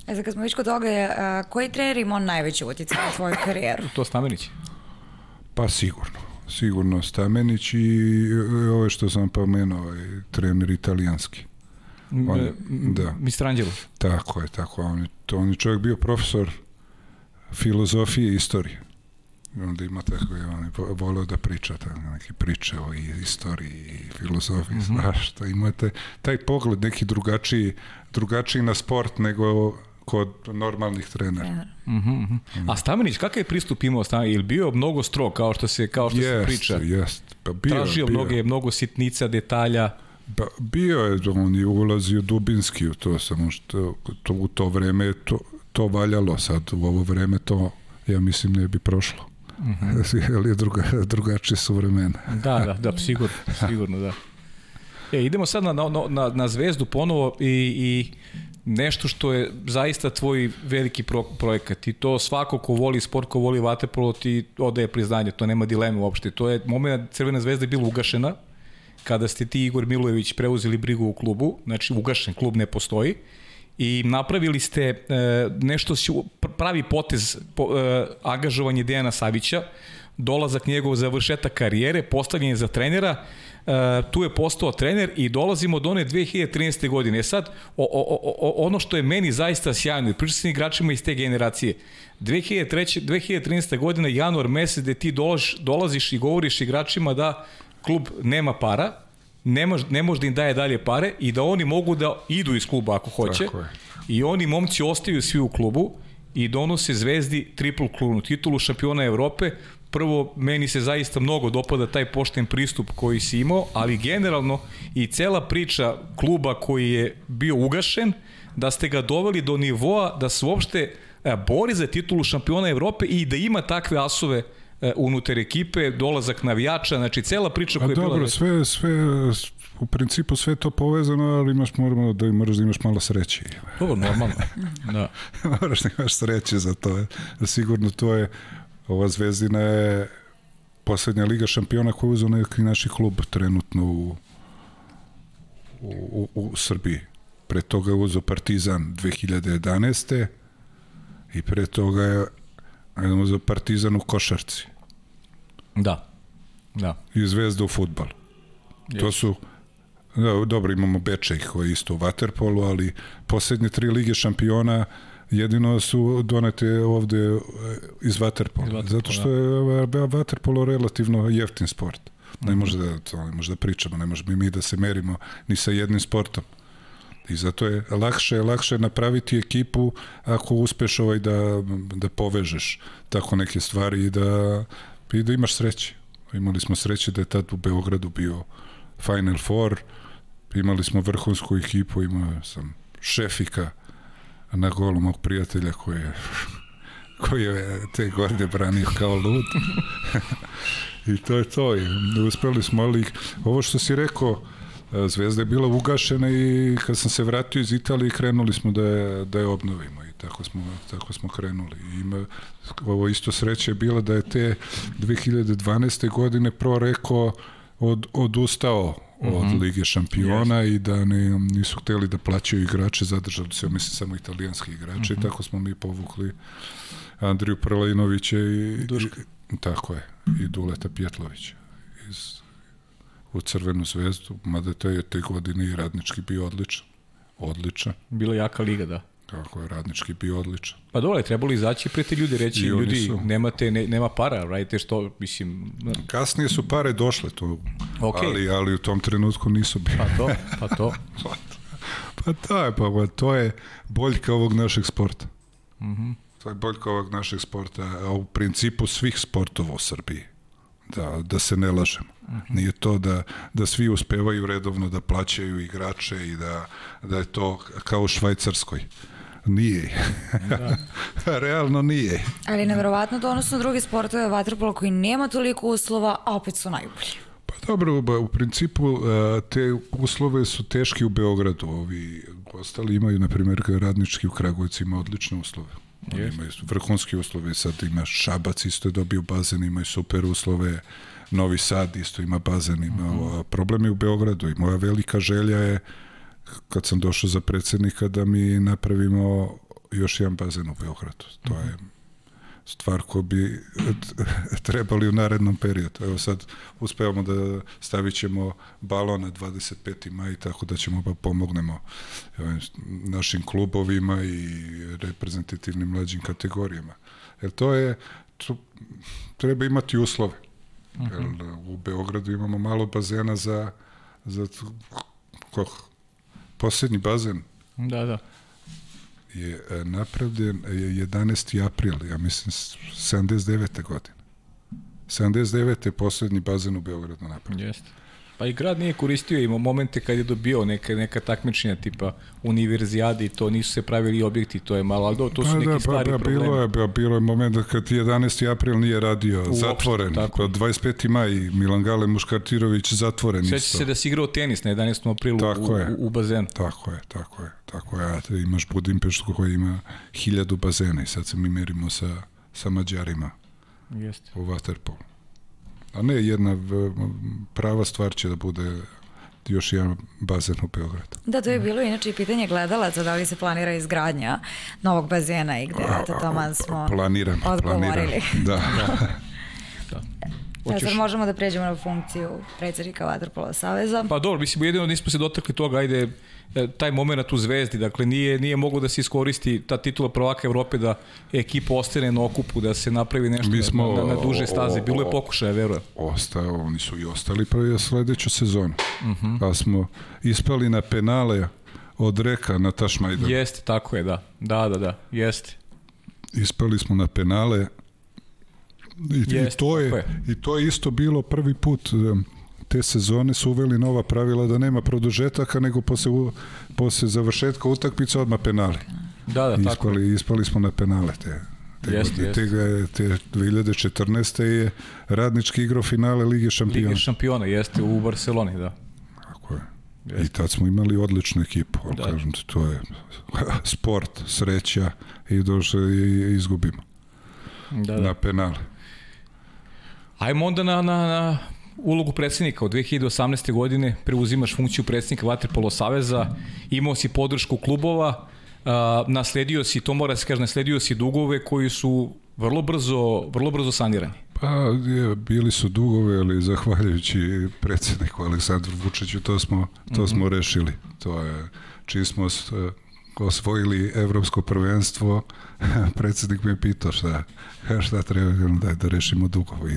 E sad kad smo već kod toga, a, koji trener imao najveći utjecaj na tvoju karijeru? To Stamenić? Pa sigurno. Sigurno Stamenić i ove što sam pomenuo, ovaj, trener italijanski. On, da. Mistrangelo. Tako je, tako. On je, to, on je čovjek bio profesor filozofije i istorije. Onda ima tako, je, on je volio da priča tako, neke priče o istoriji i filozofiji, mm -hmm. svašta. Imate taj pogled neki drugačiji, drugačiji na sport nego kod normalnih trenera. Mm -hmm. Mm. A Stamenić, kakav je pristup imao Stamenić? Ili bio mnogo strog, kao što se, kao što jest, se priča? Jest, pa bio, Tražio bio. mnoge, mnogo sitnica, detalja. Ba, bio je, on je ulazio dubinski u to, samo što to, u to vreme to, to valjalo sad, u ovo vreme to, ja mislim, ne bi prošlo. Mm -hmm. Jer je druga, drugačije su vremena. da, da, da, sigurno, sigurno, da. E, idemo sad na, na, na, na zvezdu ponovo i, i nešto što je zaista tvoj veliki pro, projekat i to svako ko voli sport, ko voli vaterpolo ti odaje priznanje, to nema dileme uopšte. To je moment Crvena zvezda je bila ugašena, kada ste ti Igor Milojević preuzeli brigu u klubu, znači ugašen klub ne postoji, i napravili ste e, nešto pravi potez po, e, angažovanje Dejana Savića, dolazak njegov završetak karijere, postavljanje za trenera, e, tu je postao trener i dolazimo do one 2013. godine. E sad, o, o, o, ono što je meni zaista sjajno, pričam sa igračima iz te generacije, 2003, 2013. godina, januar mesec, gde ti dolaš, dolaziš i govoriš igračima da klub nema para, ne, mož, ne može da im daje dalje pare i da oni mogu da idu iz kluba ako hoće. I oni momci ostaju svi u klubu i donose Zvezdi triple klubnu titulu šampiona Evrope. Prvo, meni se zaista mnogo dopada taj pošten pristup koji si imao, ali generalno i cela priča kluba koji je bio ugašen, da ste ga doveli do nivoa da se uopšte e, bori za titulu šampiona Evrope i da ima takve asove unutar ekipe, dolazak navijača, znači cela priča koja je dobro, bila... sve, sve, u principu sve to povezano, ali imaš, moramo da moraš da imaš malo sreće. Dobro, normalno. da. moraš da imaš sreće za to. Sigurno to je, ova zvezdina je poslednja liga šampiona koju uzeo neki naši klub trenutno u, u, u, u Srbiji. Pre toga je uzeo Partizan 2011. I pre toga je Idemo za Partizan u košarci. Da. Da. I Zvezda u futbalu. To su da, dobro, imamo Bečej koji je isto u Waterpolu, ali poslednje tri lige šampiona jedino su donete ovde eh, iz Waterpola. Zato što da. je Waterpolo relativno jeftin sport. Ne mhm. može da, to, ne može da pričamo, ne možemo mi da se merimo ni sa jednim sportom. I zato je lakše, lakše napraviti ekipu ako uspeš ovaj da, da povežeš tako neke stvari i da, i da imaš sreće. Imali smo sreće da je tad u Beogradu bio Final Four, imali smo vrhunsku ekipu, imao sam šefika na golu mog prijatelja koji je koji je te godine branio kao lud. I to je to. I uspeli smo, ali ovo što si rekao, Zvezda je bila ugašena i kad sam se vratio iz Italije krenuli smo da je, da je obnovimo i tako smo, tako smo krenuli. I ima, ovo isto sreće je bila da je te 2012. godine pro rekao od, odustao od mm -hmm. Lige šampiona yes. i da ne, nisu hteli da plaćaju igrače, zadržali se, mislim, samo italijanski igrače mm -hmm. i mhm. tako smo mi povukli Andriju Prlajinovića i, Duška. i tako je, i Duleta Pjetlovića iz u Crvenu zvezdu, mada te je te godine i radnički bio odličan. Odličan. Bila jaka liga, da. Kako je radnički bio odličan. Pa dole, trebalo izaći pre te ljudi reći, I ljudi, su. nemate, ne, nema para, radite što, mislim, Kasnije su pare došle tu, Okej. ali, ali u tom trenutku nisu bile. pa to, pa to. Pa to je, pa, to je boljka ovog našeg sporta. To je boljka ovog našeg sporta, a u principu svih sportova u Srbiji. Da, da se ne lažemo. Nije to da, da svi uspevaju redovno da plaćaju igrače i da, da je to kao u Švajcarskoj. Nije. Realno nije. Ali nevjerovatno da odnosno drugi sportove vaterpolo koji nema toliko uslova, a opet su najbolji. Pa dobro, ba, u principu a, te uslove su teški u Beogradu. Ovi ostali imaju, na primjer, radnički u Kragujevcu ima odlične uslove. Oni imaju vrhunske uslove, sad ima Šabac isto je dobio bazen, imaju super uslove, Novi Sad isto ima bazen, ima, a problem je u Beogradu i moja velika želja je kad sam došao za predsjednika da mi napravimo još jedan bazen u Beogradu. To je stvar koju bi trebali u narednom periodu. Evo sad uspevamo da stavit ćemo balon na 25. maj, tako da ćemo pa pomognemo našim klubovima i reprezentativnim mlađim kategorijama. Jer to je, to, treba imati uslove. Jer u Beogradu imamo malo bazena za, za ko, posljednji bazen Da, da. je e, napravljen je 11. april, ja mislim, s- 79. godine. 79. je poslednji bazen u Beogradu napravljen. Jeste. Pa i grad nije koristio, imao momente kad je dobio neka, neka takmičenja tipa univerzijade i to nisu se pravili objekti, to je malo, ali do, to su Pa neki da, pa, stari pa, problemi. bilo je, pa, bilo je moment kad 11. april nije radio, Uopšte, zatvoren. tako. Pa 25. maj, Milan Gale Muškartirović zatvoren Sveća isto. se da si igrao tenis na 11. aprilu Tako u, je. u, u bazenu. Tako je, tako je, tako je. A te imaš Budimpeštu koji ima hiljadu bazena i sad se mi merimo sa, sa Mađarima. Jeste. u Waterpolu. A ne, jedna v- prava stvar će da bude još jedan bazen u Beogradu. Da, to je bilo inače i pitanje gledalaca da li se planira izgradnja novog bazena i gde, eto, taman smo Planiram, planiram. odgovorili. Da. Ja, sad Hoćeš- možemo da pređemo na funkciju predsjednika Vaterpola Saveza. Pa dobro, mislim, jedino nismo se dotakli toga, ajde, e, taj moment u Zvezdi, dakle nije, nije moglo da se iskoristi ta titula prvaka Evrope da ekipa ostane na okupu, da se napravi nešto Mi smo- na, na, na duže staze. Bilo je pokušaja, verujem. Ostao, oni su i ostali prvi sledeću sezonu. Uh Mhm. -huh. Pa smo ispali na penale od Reka na Tašmajdan. Jeste, tako je, da. Da, da, da, jeste. Ispali smo na penale i, i, Jeste, to je, tako je. i to je isto bilo prvi put em, te sezone su uveli nova pravila da nema produžetaka nego posle, posle završetka utakmice odmah penali. Da, da, tako je. ispali, ispali smo na penale te, te, Jeste, godine. jeste. te, te 2014. je radnički igrao finale Lige šampiona. Lige šampiona, jeste, u Barceloni, da. Tako je. I tad smo imali odličnu ekipu, ali Da. kažem ti, to je sport, sreća i došle i izgubimo Da, da. na penale. Ajmo onda na, na, na ulogu predsjednika. Od 2018. godine preuzimaš funkciju predsjednika Vaterpolo Saveza, imao si podršku klubova, a, nasledio si, to mora se kaže, nasledio si dugove koji su vrlo brzo, vrlo brzo sanirani. Pa, je, bili su dugovi, ali zahvaljujući predsjedniku Aleksandru Vučiću, to smo, to smo rešili. To je, čim smo osvojili evropsko prvenstvo, predsjednik me pitao šta, šta treba da, da rešimo dugovi.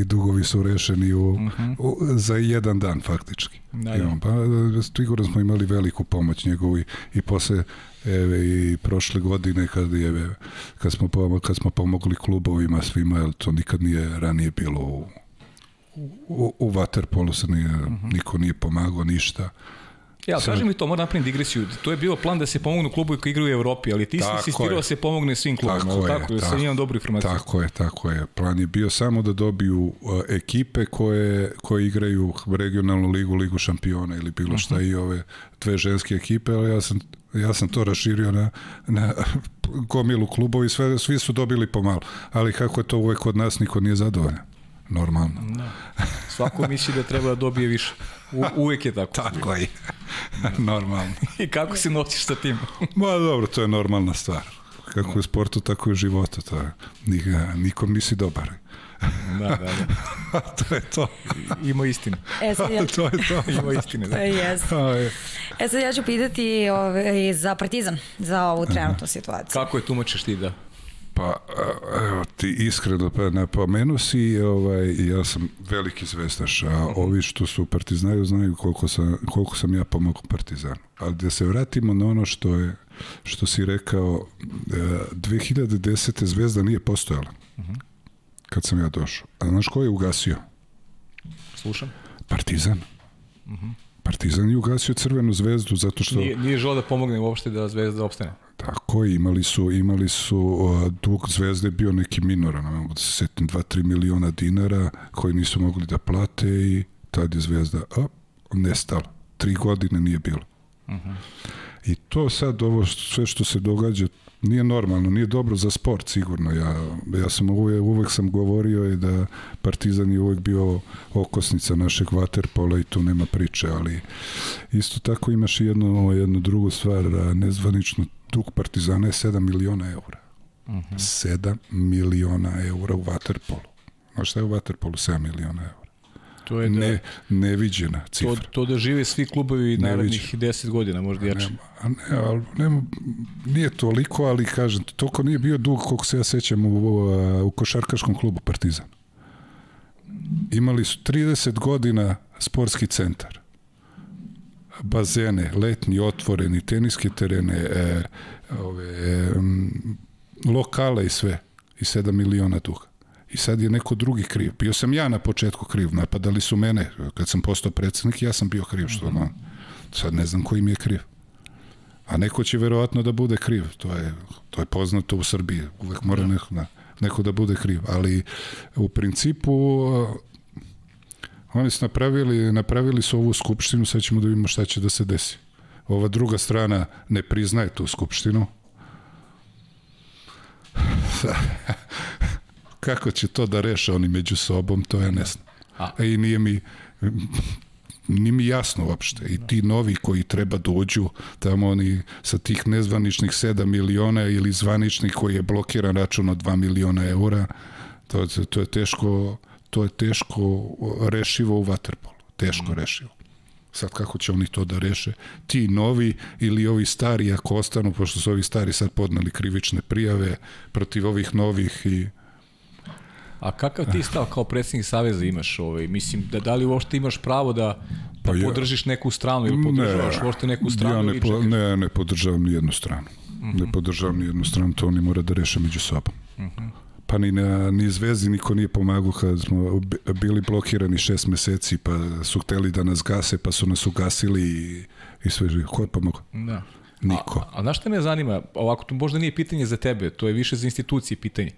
I, dugovi su rešeni u, u, za jedan dan faktički. Da, da. Imam, pa sigurno smo imali veliku pomoć njegovu i, i posle Eve, i prošle godine kad je kad smo pomo- kad smo pomogli klubovima svima jer to nikad nije ranije bilo u u, u waterpolu se nije, niko nije pomagao ništa. Ja, Sad- kaži mi to, moram napraviti digresiju. To je bio plan da se pomognu klubu koji igraju u Evropi, ali ti si Tako insistirao je. da se pomogne svim klubima, tako, tako, da sam imam dobru informaciju. Tako je, tako je. Plan je bio samo da dobiju uh, ekipe koje, koje igraju regionalnu ligu, ligu šampiona ili bilo šta i ove dve ženske ekipe, ali ja sam ja sam to raširio na, na gomilu klubovi, sve, svi su dobili pomalo. Ali kako je to uvek kod nas, niko nije zadovoljan. Normalno. Da. Svako misli da treba da dobije više. U, uvek je tako. Tako je. Normalno. I kako se nosiš sa tim? Ma dobro, to je normalna stvar. Kako je u sportu, tako i u životu. To je, nik- nikom nisi dobar. Da, da, da. to je to. Ima istine. E, sad ja, to je to. Ima istine, da. E. Aj, E sad ja ću pitati ovaj, za Partizan, za ovu trenutnu situaciju. Kako je tumačiš ti da? Pa, a, evo ti iskreno pa napomenu si, ovaj, ja sam veliki zvezdaš, a ovi što su partizanaju znaju koliko sam, koliko sam ja pomogao partizanu. Ali da se vratimo na ono što je što si rekao, e, 2010. zvezda nije postojala. Kad sam ja došao. A znaš ko je ugasio? Slušam. Partizan. Partizan je ugasio crvenu zvezdu zato što... Nije, nije želeo da pomogne uopšte da Zvezda opstane. Tako je, imali su, imali su uh, dug zvezde bio neki minoran, ne mogu da se setim, 2-3 miliona dinara koji nisu mogli da plate i tad je zvezda a, nestala. Tri godine nije bilo. I to sad, ovo sve što se događa, nije normalno, nije dobro za sport sigurno. Ja, ja sam uvek, uvek sam govorio je da Partizan je uvek bio okosnica našeg vaterpola i tu nema priče, ali isto tako imaš i jednu, jednu drugu stvar, nezvanično dug Partizana je 7 miliona eura. 7 miliona eura u vaterpolu. Znaš šta je u vaterpolu 7 miliona eura? To je da, Ne, neviđena to, cifra. to da žive svi klubovi narednih 10 godina, možda jače. Nema, a ne, ali nema, nije toliko, ali kažem, toliko nije bio dug koliko se ja sećam u, u, košarkaškom klubu Partizan. Imali su 30 godina sportski centar. Bazene, letnji, otvoreni, teniske terene, e, ove, e, lokale i sve. I 7 miliona duga. I sad je neko drugi kriv. Bio sam ja na početku kriv, napadali su mene. Kad sam postao predsednik, ja sam bio kriv. Što, no, sad ne znam koji mi je kriv. A neko će verovatno da bude kriv. To je, to je poznato u Srbiji. Uvek mora neko, da, neko da bude kriv. Ali u principu oni su napravili, napravili su ovu skupštinu, sad ćemo da vidimo šta će da se desi. Ova druga strana ne priznaje tu skupštinu. Kako će to da reše oni među sobom, to ja ne znam. A- I nije mi nije mi jasno uopšte. I ti novi koji treba dođu, tamo oni sa tih nezvaničnih 7 miliona ili zvaničnih koji je blokiran račun od 2 miliona eura, to, to je teško to je teško rešivo u Waterpolu. Teško rešivo. Sad kako će oni to da reše? Ti novi ili ovi stari ako ostanu, pošto su ovi stari sad podneli krivične prijave protiv ovih novih i A kakav ti stav kao predsjednik Saveza imaš? Ovaj? Mislim, da, da li uopšte imaš pravo da, da Pa ja- podržiš neku stranu ili podržavaš uopšte neku stranu ja ne, po, ne, ne podržavam ni jednu stranu. Ne podržavam ni jednu stranu, to oni mora da reše među sobom. Pa ni, na, ni Zvezdi niko nije pomagao kad smo bi- bili blokirani šest meseci, pa su hteli da nas gase, pa su nas ugasili i, i sve živo. Ko je pomogao? Da. Niko. A, a znaš šta me zanima? Ovako, to možda nije pitanje za tebe, to je više za institucije pitanje.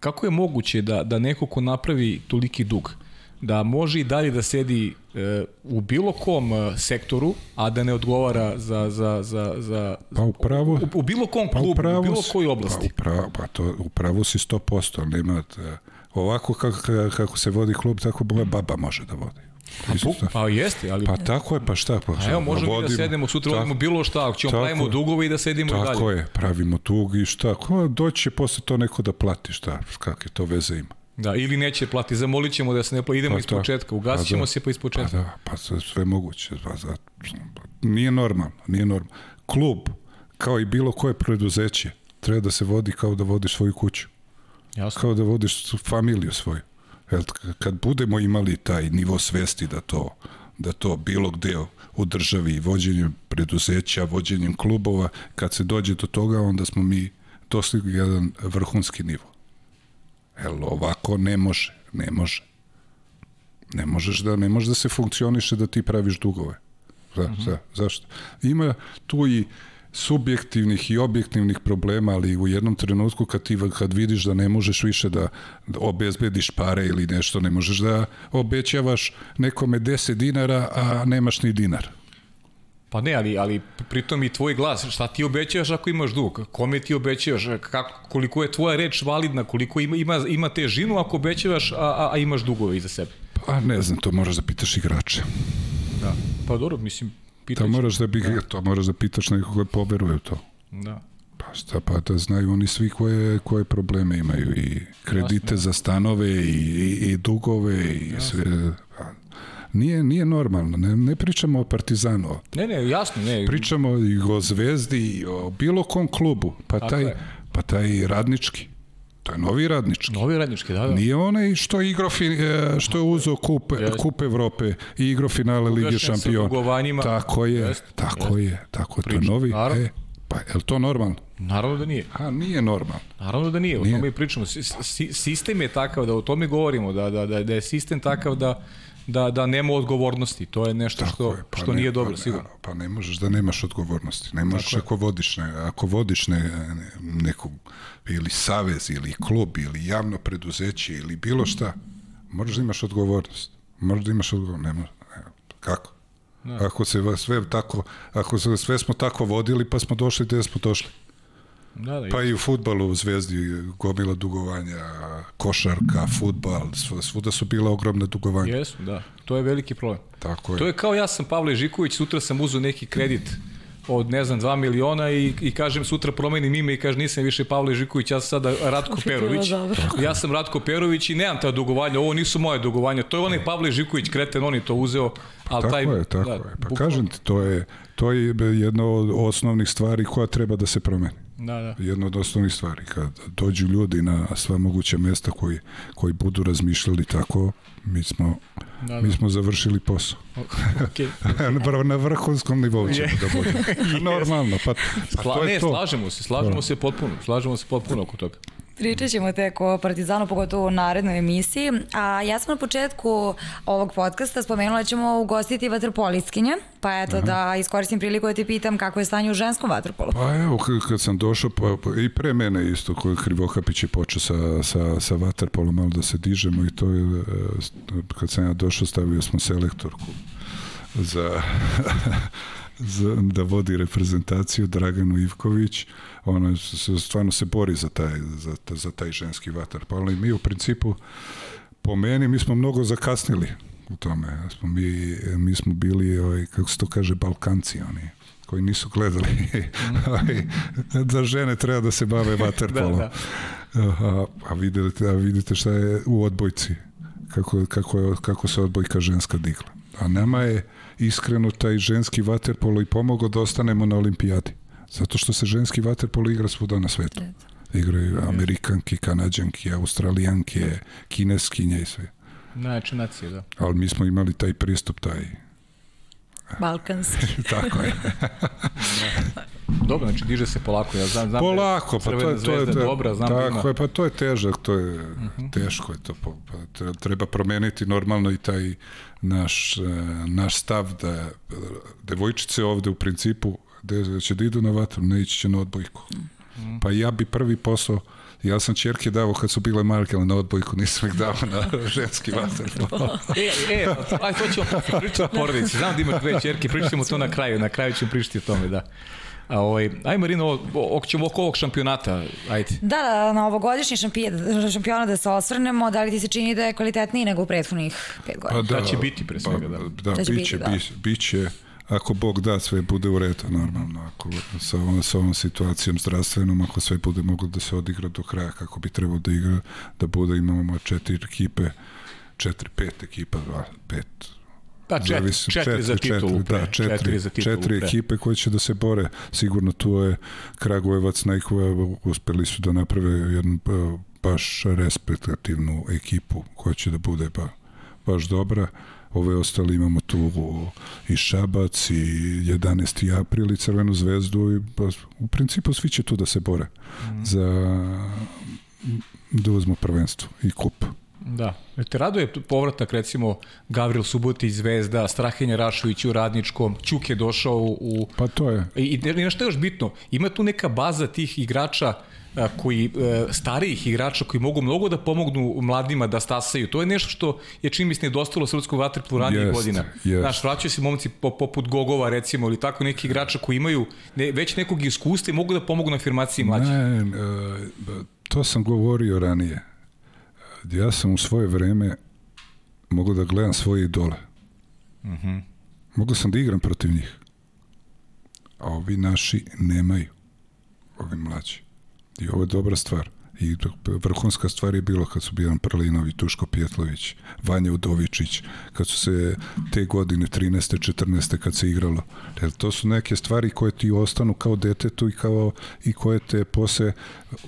Kako je moguće da, da neko ko napravi toliki dug, da može i dalje da sedi e, u bilo kom e, sektoru, a da ne odgovara za, za, za, za Pa upravo, u, u bilo kom pa klubu, u upravo bilo kojoj oblasti. Pa upravo, pa to, upravo si 100%, ali nema, e, ovako kako, kako se vodi klub, tako moja baba može da vodi. Isto Pa, pa jeste, ali... Pa tako je, pa šta? Pa, A evo, možemo mi da sednemo sutra, tako- vodimo bilo šta, ako ćemo tako pravimo dugove i da sedimo i dalje. Tako je, pravimo tug i šta, ko doći će posle to neko da plati, šta, kakve to veze ima. Da, ili neće plati, zamolit ćemo da se ne plati, idemo Pa iz tako. početka, ugasit ćemo Pa da. se pa iz Pa početka. da, pa sve, moguće. Pa, za, nije normalno, nije normalno. Klub, kao i bilo koje preduzeće, treba da se vodi kao da vodiš svoju kuću. Jasno. Kao da vodiš familiju svoju. Kad budemo imali taj nivo svesti da to da to bilo gde u državi vođenjem preduzeća, vođenjem klubova, kad se dođe do toga, onda smo mi dostigli jedan vrhunski nivo. Jel, ovako ne može, ne može. Ne možeš da, ne može da se funkcioniše da ti praviš dugove. Za, za, zašto? Ima tu i subjektivnih i objektivnih problema, ali u jednom trenutku kad ti kad vidiš da ne možeš više da, obezbediš pare ili nešto, ne možeš da obećavaš nekome 10 dinara, a nemaš ni dinar. Pa ne, ali, ali pritom i tvoj glas, šta ti obećavaš ako imaš dug? Kome ti obećavaš? Kako, koliko je tvoja reč validna? Koliko ima, ima, ima težinu ako obećavaš, a, a, a imaš dugove iza sebe? Pa ne znam, to moraš da pitaš igrače. Da. Pa dobro, mislim, To pitaj. moraš da, bi, to moraš da pitaš nekog koji poveruje u to. Da. Pa Šta pa da znaju oni svi koje, koje probleme imaju i kredite za stanove i, i, i dugove i sve. Pa, Nije, nije normalno, ne, ne pričamo o Partizanu, Ne, ne, jasno, ne. pričamo i o Zvezdi i o bilo kom klubu, pa Tako taj, je. pa taj radnički, to je novi radnički. Novi radnički, da, da. Nije onaj što je igrao e, što je uzeo kup, Jeste. kup Evrope i igrao finale Lige šampiona. Tako je, Jeste, tako je, tako je, to je novi. naravno. E, pa je li to normalno? Naravno da nije. A nije normalno. Naravno da nije, o Nije. tome i pričamo. Si- si- Sistem je takav da o tome govorimo, da, da, da, da je sistem takav da, da, da nema odgovornosti. To je nešto što, je, pa što ne- nije dobro, pa, sigurno. Pa ne možeš da nemaš odgovornosti. Ne možeš Tako je. ako vodiš, ne, ako vodiš ne, ne, nekog ili savez ili klub ili javno preduzeće ili bilo šta, moraš da imaš odgovornost. Moraš da imaš odgovornost. Ne možeš. Ne, kako? Ako se sve tako, ako se sve smo tako vodili, pa smo došli gde smo došli. Da, da, Pa i u futbalu u Zvezdi gomila dugovanja, košarka, futbal, sv- svuda su bila ogromna dugovanja. Jesu, da. To je veliki problem. Tako je. To je kao ja sam Pavle Žiković, sutra sam uzeo neki kredit od ne znam 2 miliona i, i kažem sutra promenim ime i kažem nisam više Pavle Žiković, ja sam sada Ratko Perović. Ja sam Ratko Perović i nemam ta dugovanja, ovo nisu moje dugovanja. To je onaj Pavle Žiković, kreten, on je to uzeo. Ali Tako taj, je, tako da, je. Pa bukvalno- kažem ti, to je, to je jedna od osnovnih stvari koja treba da se promeni. Da, da. Jedna od osnovnih stvari. Kad dođu ljudi na sva moguća mesta koji, koji budu razmišljali tako, mi smo, Da, mi da. smo završili posao. Okay. na, na vrhunskom nivou ćemo da budemo. Normalno, pa, pa Sla, to ne, je to. slažemo se, slažemo se potpuno, slažemo se potpuno oko toga. Pričat ćemo tek o Partizanu, pogotovo u narednoj emisiji. A ja sam na početku ovog podcasta spomenula da ćemo ugostiti vaterpolistkinje, pa eto da iskoristim priliku da te pitam kako je stanje u ženskom vaterpolu. Pa evo, kad sam došao, pa, pa i pre mene isto, koji Krivokapić je počeo sa, sa, sa vaterpolom, malo da se dižemo i to je, e, kad sam ja došao, stavio smo selektorku za, za da vodi reprezentaciju Draganu Ivković se, stvarno se bori za taj, za, za taj ženski vaterpolo i mi u principu po meni mi smo mnogo zakasnili u tome. Smo mi, mi smo bili ovaj, kako se to kaže Balkanci oni koji nisu gledali ovaj, da žene treba da se bave vaterpolom Da, a, a, vidite, a vidite šta je u odbojci kako, kako, je, kako se odbojka ženska digla. A nama je iskreno taj ženski vaterpolo i pomogao da ostanemo na olimpijadi zato što se ženski vaterpolo igra svuda na svetu igraju Amerikanki, Kanadjanki, Australijanke, Kineskinje i sve. Znači, nacije, da. Ali mi smo imali taj pristup, taj... Balkanski. Tako je. Dobro, znači diže se polako, ja znam, znam Polako, pa da to je to je, zvezda to je dobra, znam da tako ima. Mhm. je, pa to je težak, to je teško je to, pa tre- treba promeniti normalno i taj naš, eh, naš stav da eh, devojčice ovde u principu da će da idu na vatru, ne ići će na odbojku. Mhm. Pa ja bi prvi posao Ja sam čerke dao kad su bile marke na odbojku, nisam ih dao na ženski vaterpolo. E, e, aj, to ćemo pričati o porodici. Znam da imaš dve čerke, pričat ćemo to na kraju, na kraju ćemo pričati o tome, da. A, ovaj, aj Marino, o- o- ćemo oko ovog šampionata, ajde. Da, da, na ovogodišnji šampi- šampiona da se osvrnemo, da li ti se čini da je kvalitetniji nego u prethodnih pet godina? Da će biti, pre svega, da. Da, Da će biće, biti, da. biće, biće, ako Bog da, sve bude u redu, normalno. Ako sa ovom, sa ovom situacijom zdravstvenom, ako sve bude moglo da se odigra do kraja kako bi trebalo da igra, da bude, imamo četiri ekipe, četiri, pet ekipa, dva, pet, Pa četiri, Zavisi- četiri, za titulu. da, pre, četiri, četiri za titulu. četiri pre. ekipe koje će da se bore. Sigurno tu je Kragujevac, Najkova, uspeli su da naprave jednu ba- baš respektativnu ekipu koja će da bude ba, baš dobra. Ove ostali imamo tu i Šabac i 11. april i Crvenu zvezdu i ba, u principu svi će tu da se bore Mhm. za da uzmu prvenstvo i kup. Da. Jer Te raduje povratak recimo Gavril Subotić, Zvezda, Strahinja Rašović u Radničkom, Ćuk je došao u... Pa to je. I, i ne- nešto je još bitno, ima tu neka baza tih igrača a, koji, e, starijih igrača koji mogu mnogo da pomognu mladima da stasaju. To je nešto što je čini mi se nedostalo srpskog vaterpolu ranijih Jest, godina. jest. Znaš, vraćaju se momci po, poput Gogova recimo ili tako neki igrača koji imaju ne, već nekog iskustva i mogu da pomognu na afirmaciji mlađih. Ne, e, to sam govorio ranije. Ja sam u svoje vreme mogu da gledam svoje idole. Mm -hmm. Mogu sam da igram protiv njih. A ovi naši nemaju. ovi mlađi. I ovo je dobra stvar. I vrhunska stvar je bilo kad su Bijan Prlinović, Tuško Pjetlović, Vanja Udovičić, kad su se te godine 13. 14. kad se igralo. Jer to su neke stvari koje ti ostanu kao detetu i kao i koje te posle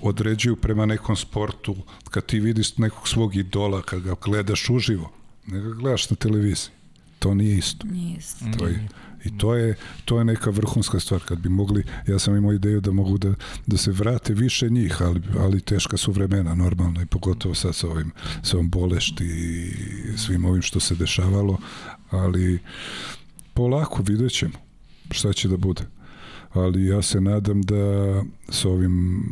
određuju prema nekom sportu. Kad ti vidiš nekog svog idola, kad ga gledaš uživo, ne ga gledaš na televiziji. To nije isto. Nije isto. To je, I to je, to je neka vrhunska stvar. Kad bi mogli, ja sam imao ideju da mogu da, da se vrate više njih, ali, ali teška su vremena normalno i pogotovo sad sa ovim, sa ovom bolešti i svim ovim što se dešavalo, ali polako vidjet ćemo šta će da bude. Ali ja se nadam da sa ovim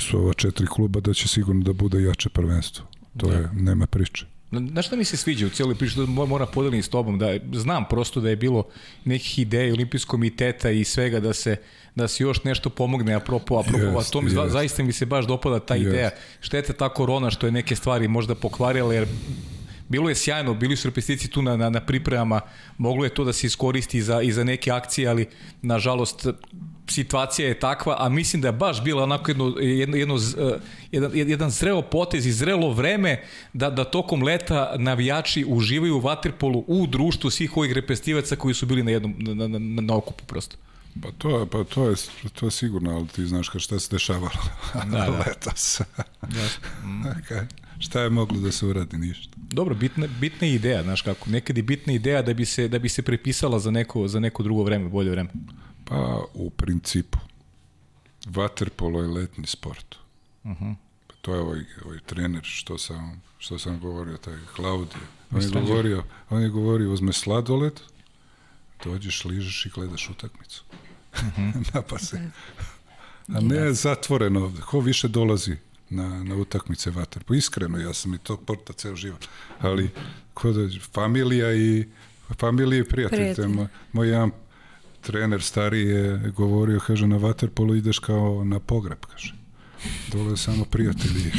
su ova četiri kluba da će sigurno da bude jače prvenstvo. To je, nema priče. Na šta mi se sviđa u cijeloj priči, da moram podeliti s tobom, da znam prosto da je bilo nekih ideja olimpijskog komiteta i svega da se da se još nešto pomogne apropo apropo yes, a to mi yes. zaista mi se baš dopada ta yes. ideja. Šteta ta korona što je neke stvari možda pokvarila jer bilo je sjajno, bili su repestici tu na, na, na pripremama, moglo je to da se iskoristi za, i za neke akcije, ali nažalost situacija je takva, a mislim da je baš bila onako jedno, jedno, jedno, eh, jedan, jedan zreo potez i zrelo vreme da, da tokom leta navijači uživaju u vaterpolu u društvu svih ovih repestivaca koji su bili na, jednom, na, na, na, na okupu prosto. Pa to, pa to je, to je sigurno, ali ti znaš ka šta se dešavalo da, da. letos. da. Mm. okay. Šta je moglo da se uradi? Ništa. Dobro, bitna, bitna ideja, znaš kako. Nekad je bitna ideja da bi se, da bi se prepisala za neko, za neko drugo vreme, bolje vreme. Pa, u principu, vaterpolo je letni sport. Uh -huh. pa to je ovaj, ovaj trener što sam, što sam govorio, taj Klaudije. On je govorio, on je govorio, uzme sladoled, dođeš, ližeš i gledaš utakmicu. Uh -huh. Napase. A ne zatvoreno ovde. Ko više dolazi na, na utakmice vaterpo? Iskreno, ja sam i tog porta ceo život. Ali, ko da, familija i familija i prijatelj. prijatelj. Moj jedan trener stari je govorio, kaže, na vaterpolu ideš kao na pogreb, kaže. Dole samo prijatelji.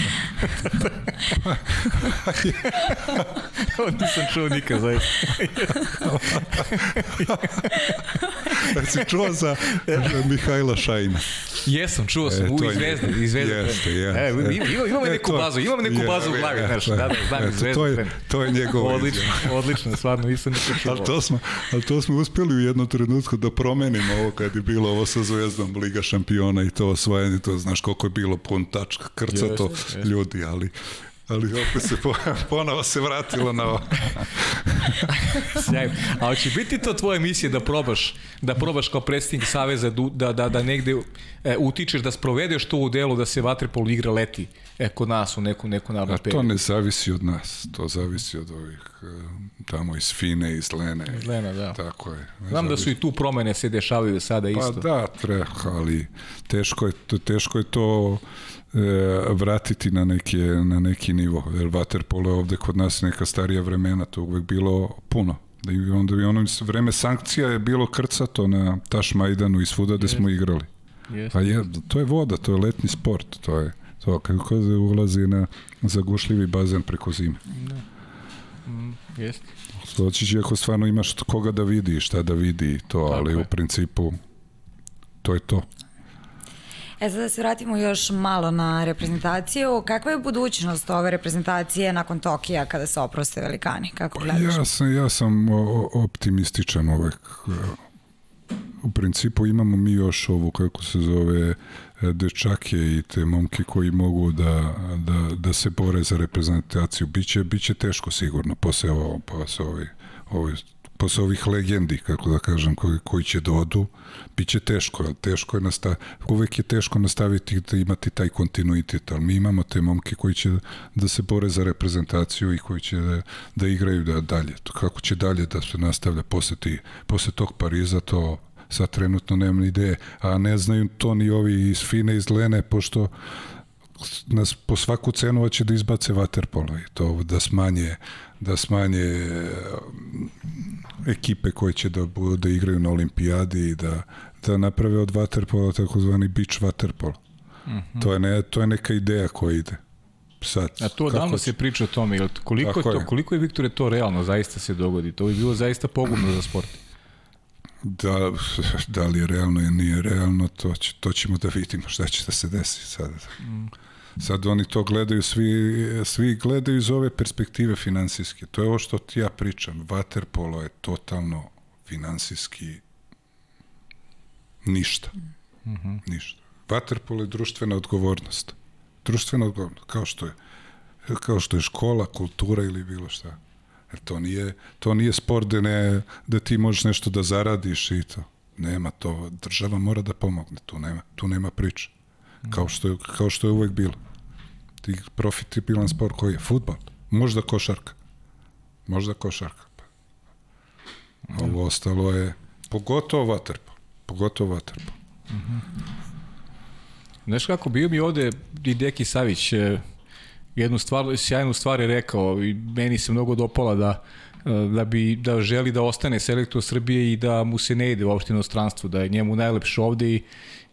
Ovo nisam čuo nikad, zaista. da si čuo za Mihajla Šajna? Jesam, čuo sam, e, u Zvezde. Iz Zvezde. Jeste, jeste. E, ima, imamo e, neku to, bazu, imamo neku je, bazu u glavi, znaš, da, da, znam, Zvezde. To je, to je njegov Odlično, odlično, stvarno, nisam nikad čuo. Ali to, smo, ali to smo uspeli u jednom trenutku da promenimo ovo kad je bilo ovo sa Zvezdom, Liga šampiona i to osvajanje, to znaš koliko je bilo pun tačka, krcato ljudi, ali ali opet se po, ponovo se vratilo na ovo. Sjajno. A će biti to tvoja misija da probaš, da probaš kao predstavnik Saveza da, da, da negde e, utičeš, da sprovedeš to u delu da se vaterpolo igra leti e, kod nas u neku, neku narodnu periodu? To ne zavisi od nas, to zavisi od ovih e, tamo iz Fine, iz Lene. Iz Lena, da. Tako je. Znam zavisi. da su i tu promene se dešavaju sada pa isto. Pa da, treba, ali teško je, teško je to vratiti na neki, na neki nivo. Jer waterpolo je ovde kod nas neka starija vremena, to uvek bilo puno. Da i onda i ono vreme sankcija je bilo krcato na Taš Majdanu i svuda gde smo igrali. Yes. A je, to je voda, to je letni sport, to je to kako se ulazi na zagušljivi bazen preko zime. Da. Mm, jest. Doći će ako stvarno imaš koga da vidi, šta da vidi to, Tako ali je. u principu to je to. E sad da se vratimo još malo na reprezentaciju. Kakva je budućnost ove reprezentacije nakon Tokija kada se oproste velikani? Kako pa gledaš? Ja sam, ja sam optimističan uvek. U principu imamo mi još ovu, kako se zove, dečake i te momke koji mogu da, da, da se bore za reprezentaciju. Biće, biće teško sigurno posle, ovo, posle ovi, ovi posle ovih legendi, kako da kažem, koji, koji će da odu, bit će teško, ali teško je nastav, uvek je teško nastaviti da imati taj kontinuitet, ali mi imamo te momke koji će da se bore za reprezentaciju i koji će da, da igraju da dalje. Kako će dalje da se nastavlja posle, ti, posle tog Pariza, to sad trenutno nemam ideje, a ne znaju to ni ovi iz Fine, iz Lene, pošto nas po svaku cenu hoće da izbace vaterpolo i to da smanje da smanje ekipe koje će da, da igraju na olimpijadi i da, da naprave od vaterpola takozvani beach vaterpolo. Mm -hmm. to, je ne, to je neka ideja koja ide. Sad, A to odavno se priča o tome, jel, koliko, je to, je. koliko je Viktore to realno zaista se dogodi? To bi bilo zaista pogubno za sport. Da, da li je realno ili nije realno, to, će, to ćemo da vidimo šta će da se desi sad. Mm. Sad oni to gledaju, svi, svi gledaju iz ove perspektive finansijske. To je ovo što ti ja pričam. Waterpolo je totalno finansijski ništa. Mm -hmm. Ništa. Waterpolo je društvena odgovornost. Društvena odgovornost, kao što je kao što je škola, kultura ili bilo šta. Jer to nije, to nije sport da, ne, da ti možeš nešto da zaradiš i to. Nema to. Država mora da pomogne. Tu nema, tu nema priče. Kao što, je, kao što je uvek bilo. Profitabilan sport koji je? Futbol. Možda košarka. Možda košarka. Ovo ostalo je pogotovo vaterpo. Pogotovo vaterpo. Mm -hmm. Znaš kako, bio mi ovde i Deki Savić, e, jednu stvar, sjajnu stvar je rekao i meni se mnogo dopala da da bi da želi da ostane selektor Srbije i da mu se ne ide uopšte inostranstvo, da je njemu najlepše ovde i,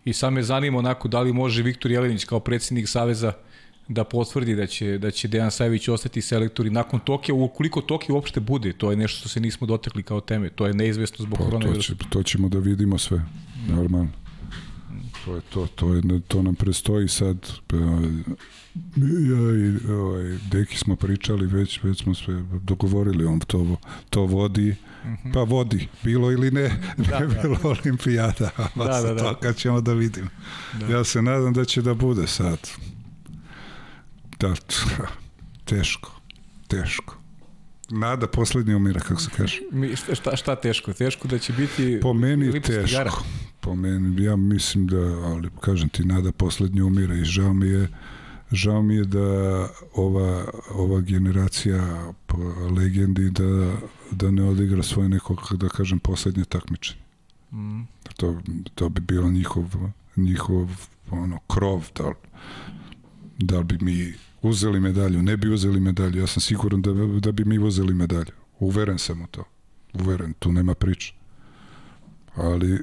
i sam me zanima onako da li može Viktor Jelenić kao predsednik Saveza da potvrdi da će, da će Dejan Sajević ostati selektor i nakon Tokija, ukoliko Tokija uopšte bude, to je nešto što se nismo dotekli kao teme, to je neizvestno zbog pa, koronavirusa. To, će, to ćemo da vidimo sve, normalno. To je to, to, je, to nam prestoji sad. Pa, ja i ovaj, Deki smo pričali, već, već smo sve dogovorili, on to, to vodi, -hmm. pa vodi, bilo ili ne, da, ne da. bilo olimpijada, da, da, da. to kad ćemo da vidimo. Da. Ja se nadam da će da bude sad. Da, teško, teško. Nada poslednji umira, kako se kaže. Mi, šta, šta teško? Teško da će biti... Po meni teško. Gara. Po meni, ja mislim da, ali kažem ti, nada poslednji umira i žao mi je žao mi je da ova, ova generacija po legendi da, da ne odigra svoje neko, da kažem, poslednje takmičenje. Mm. To, to bi bilo njihov, njihov ono, krov, da li, da bi mi uzeli medalju, ne bi uzeli medalju, ja sam siguran da, da bi mi uzeli medalju. Uveren sam u to. Uveren, tu nema priče. Ali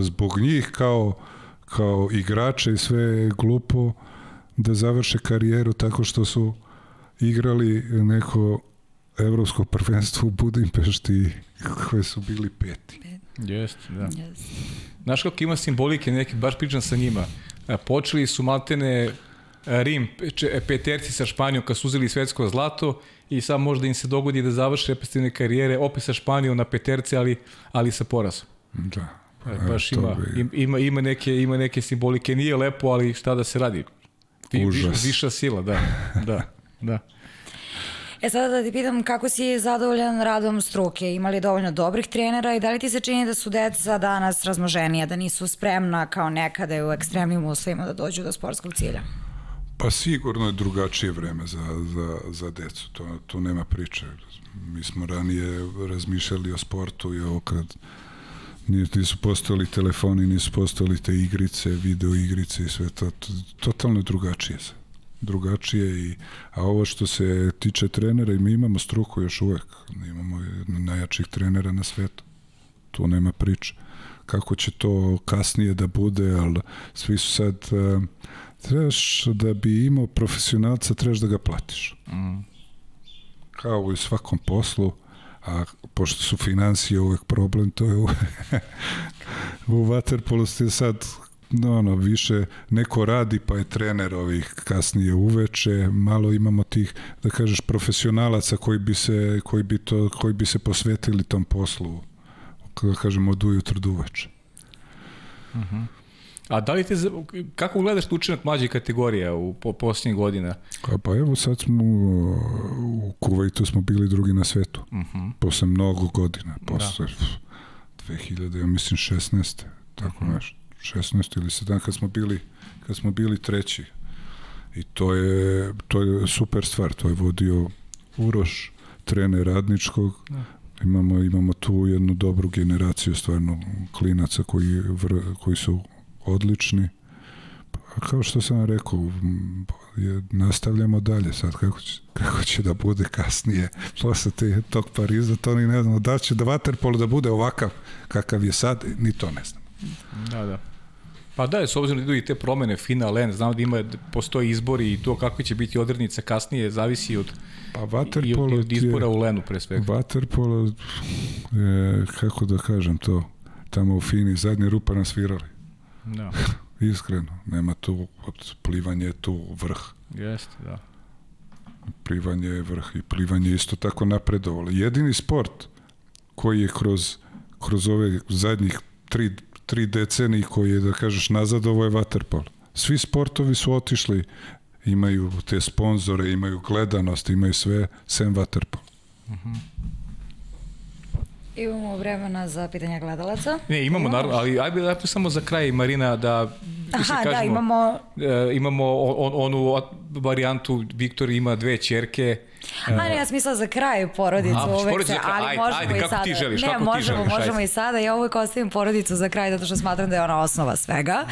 zbog njih kao, kao igrače i sve je glupo da završe karijeru tako što su igrali neko evropsko prvenstvo u Budimpešti koje su bili peti. Jeste, da. Yes. Znaš kako ima simbolike neke, baš pričam sa njima. Počeli su maltene Rim, peterci sa Španijom kad su uzeli svetsko zlato i sad možda im se dogodi da završe repestivne karijere opet sa Španijom na peterci, ali, ali sa porazom. Da. E, baš ima, bi... ima, ima, neke, ima neke simbolike. Nije lepo, ali šta da se radi? Vi, Užas. Viša sila, da. da, da. E sada da ti pitam kako si zadovoljan radom struke, ima li dovoljno dobrih trenera i da li ti se čini da su deca danas razmoženija, da nisu spremna kao nekada u ekstremnim uslovima da dođu do sportskog cilja? Pa sigurno je drugačije vreme za, za, za decu, to, to nema priče. Mi smo ranije razmišljali o sportu i ovo kad nisu postojali telefoni, nisu postojali te igrice, video igrice i sve to, to totalno je drugačije se drugačije i a ovo što se tiče trenera i mi imamo struku još uvek imamo najjačih trenera na svetu. Tu nema priče. Kako će to kasnije da bude ali svi su sad uh, trebaš da bi imao profesionalca trebaš da ga platiš mm. kao u svakom poslu a pošto su financije uvek problem, to je u, u Waterpolu ste sad no, no, više neko radi pa je trener ovih kasnije uveče, malo imamo tih da kažeš profesionalaca koji bi se koji bi to koji bi se posvetili tom poslu da kažemo od ujutro do uveče. Mhm. Uh A da li te, kako gledaš učinak mlađih kategorija u po, posljednjih godina? A pa evo sad smo u Kuvajtu smo bili drugi na svetu. Uh mhm. -huh. Posle mnogo godina. Da. Posle da. 2000, ja mislim 16. Tako uh -huh. nešto. 16 ili 17 kad smo bili kad smo bili treći. I to je to je super stvar, to je vodio Uroš, trener radničkog. Da. Imamo imamo tu jednu dobru generaciju stvarno klinaca koji vr, koji su odlični. Pa, kao što sam rekao, je, nastavljamo dalje sad, kako će, kako će da bude kasnije, posle te, tog Pariza, to ni ne znamo, da će da Waterpolo da bude ovakav kakav je sad, ni to ne znam. Da, da. Pa da, s obzirom da idu i te promene, final, N, znam da ima, postoji izbori i to kakva će biti odrednica kasnije, zavisi od, Pa i od, i od ti je- izbora u Lenu pre svega. Waterpolo, je, kako da kažem to, tamo u Fini, zadnji rupa nasvirali. Da, Iskreno, nema tu, od plivanje je tu vrh. jeste, da. Plivanje je vrh i plivanje je isto tako napredovalo. Jedini sport koji je kroz, kroz ove zadnjih tri, tri decenije koji je, da kažeš, nazad, ovo je waterpolo. Svi sportovi su otišli, imaju te sponzore, imaju gledanost, imaju sve, sem waterpolo. Imamo vremena za pitanja gledalaca. Ne, imamo, naravno, ali ajde, ajde samo za kraj, Marina, da mislim, Aha, da, imamo... e, imamo on, onu varijantu, Viktor ima dve čerke, A ne, ja sam mislila za kraj porodicu A, uvek porodicu se, ali ajde, možemo ajde, i kako sada. ti želiš, ne, kako ti možemo, želiš, možemo ajde. i sada. Ja uvek ostavim porodicu za kraj zato što smatram da je ona osnova svega.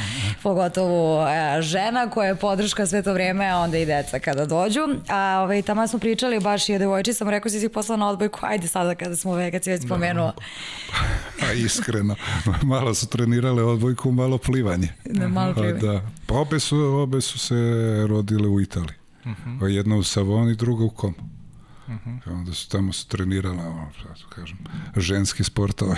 Pogotovo e, žena koja je podrška sve to vreme, a onda i deca kada dođu. A ovaj, tamo smo pričali baš i o devojčicama, rekao si si poslala na odbojku, ajde sada kada smo već, kad si već spomenuo. A iskreno, malo su trenirale odbojku, malo plivanje. Da, malo Pa plivanje. Da. Pa obe su, obe su se rodile u Italiji. Mhm. A Jedna u Savoni, druga u Komu. I onda su tamo su trenirala, ono, ću kažem, ženski sportove.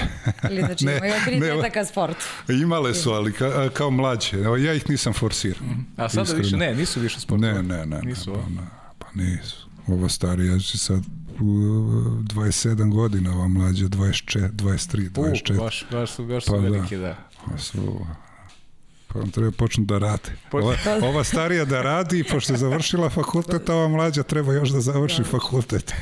Ili znači Ne, imaju ne, afinitet ka sportu. Imale su, ali ka, kao mlađe. Evo, ja ih nisam forsirao. a sada Iskreno. više, ne, nisu više sportove. Ne, ne, ne. Nisu, ne, pa, ne, pa nisu. Ova starija će sad u 27 godina, ova mlađa 24, 23, U, 24. baš, baš su, baš su Pa da. velike, da. Pa su, pa vam treba počnu da rade. Ova, ova starija da radi, pošto je završila fakultet, a ova mlađa treba još da završi fakultet.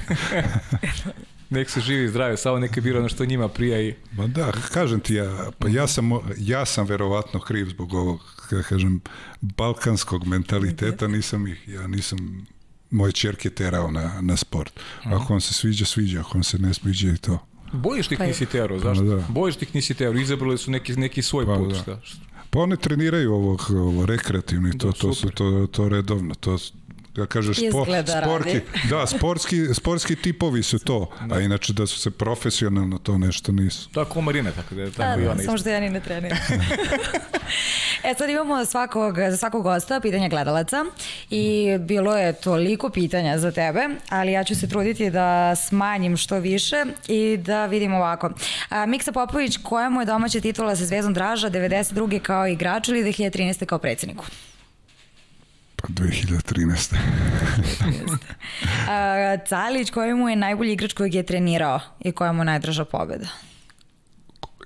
Nek se živi zdrave, samo neka bira ono što njima prija i... Ma da, kažem ti ja, pa ja sam, ja sam verovatno kriv zbog ovog, kada kažem, balkanskog mentaliteta, nisam ih, ja nisam moje čerke terao na, na sport. Ako vam se sviđa, sviđa, ako vam se ne sviđa i to. Bojiš tih Pa- nisi tero, zašto? da. Bojiš tih nisi tero, izabrali su neki, neki svoj Pa put, da. šta? Pa one treniraju ovo, ovo rekreativno i to, Da, to, su, to, to redovno, to da kažeš spo, sportski, da, sportski, sportski tipovi su to, a inače da su se profesionalno to nešto nisu. Da, tako Marina, tako da je tako da, i da, ona. Samo što ja ni ne treniram. e sad imamo svakog, za svakog gosta pitanja gledalaca i bilo je toliko pitanja za tebe, ali ja ću se truditi da smanjim što više i da vidim ovako. A, Miksa Popović, koja mu je domaća titula sa Zvezdom Draža 92. kao igrač ili 2013. kao predsedniku? 2013. 2013. uh, Calić, koji mu je najbolji igrač kojeg je trenirao i koja mu je najdraža pobjeda?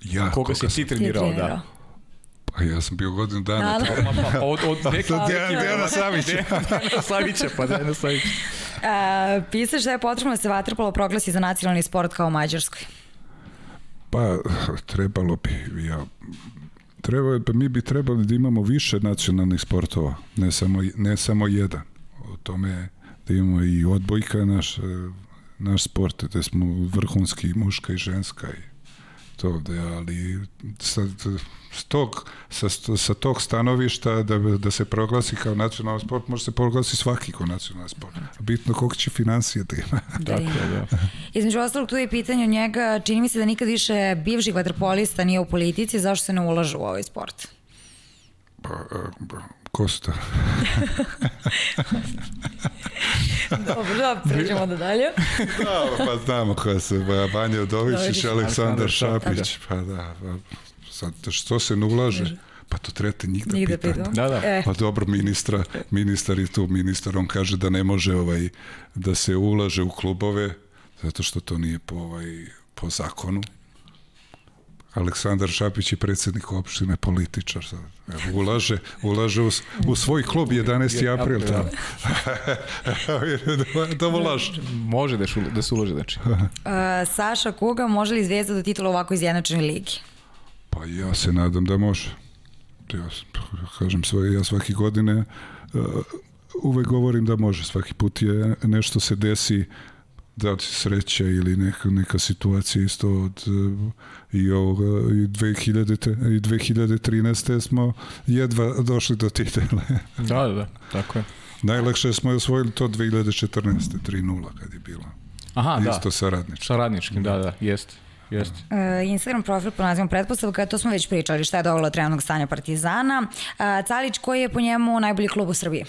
Ja, koga, koga si ti trenirao, da. Pa ja sam bio godinu dana. Da, da. Pa, od, od nekada. Dejana Savića. Dejana Savića, pa Dejana Savića. Uh, pisaš da je potrebno da se vaterpolo proglasi za nacionalni sport kao u Mađarskoj. Pa, trebalo bi. Ja treba, pa mi bi trebali da imamo više nacionalnih sportova, ne samo, ne samo jedan. O tome da imamo i odbojka naš, e, naš sport, da smo vrhunski muška i ženska i to da ali sa, s tog, sa, sa tog stanovišta da, da se proglasi kao nacionalni sport, može se proglasi svaki kao nacionalni sport. Bitno koliko će financije da ima. Da ima. Da. Između ostalog, tu je pitanje od njega, čini mi se da nikad više bivših vaterpolista nije u politici, zašto se ne ulaže u ovaj sport? Pa, a, ba, ko su to? Dobro, da, pređemo da dalje. Da, pa znamo koja se, Udovičić, Udovičić. Aleksandar Šapić, pa da, pa, sad, što se ne ulaže, pa to trebate njih da da pitate. Da, da. E, Pa dobro, ministra, ministar je tu, ministar, on kaže da ne može ovaj, da se ulaže u klubove, zato što to nije po, ovaj, po zakonu. Aleksandar Šapić je predsjednik opštine, političar. Evo, ulaže, ulaže u, u svoj klub 11. april. Da. da, da ulaže. Može da, šu, da se ulože, znači. a, Saša Kuga, može li Zvezda do titula ovako izjednačene ligi? Pa ja se nadam da može. Ja kažem svoje, ja svaki godine uh, uvek govorim da može. Svaki put je nešto se desi da li sreća ili neka, neka situacija isto od uh, i ovoga i 2000 te- i 2013. smo jedva došli do titele. Da, da, da, tako je. Najlakše smo je osvojili to 2014. 3-0 kad je bilo. Aha, da. Isto sa radničkim. Sa radničkim, da, da, jeste. jeste. E, Instagram profil po nazivom Pretpostavka, to smo već pričali, šta je dovelo trenutnog stanja Partizana. E, Calić, koji je po njemu najbolji klub u Srbiji?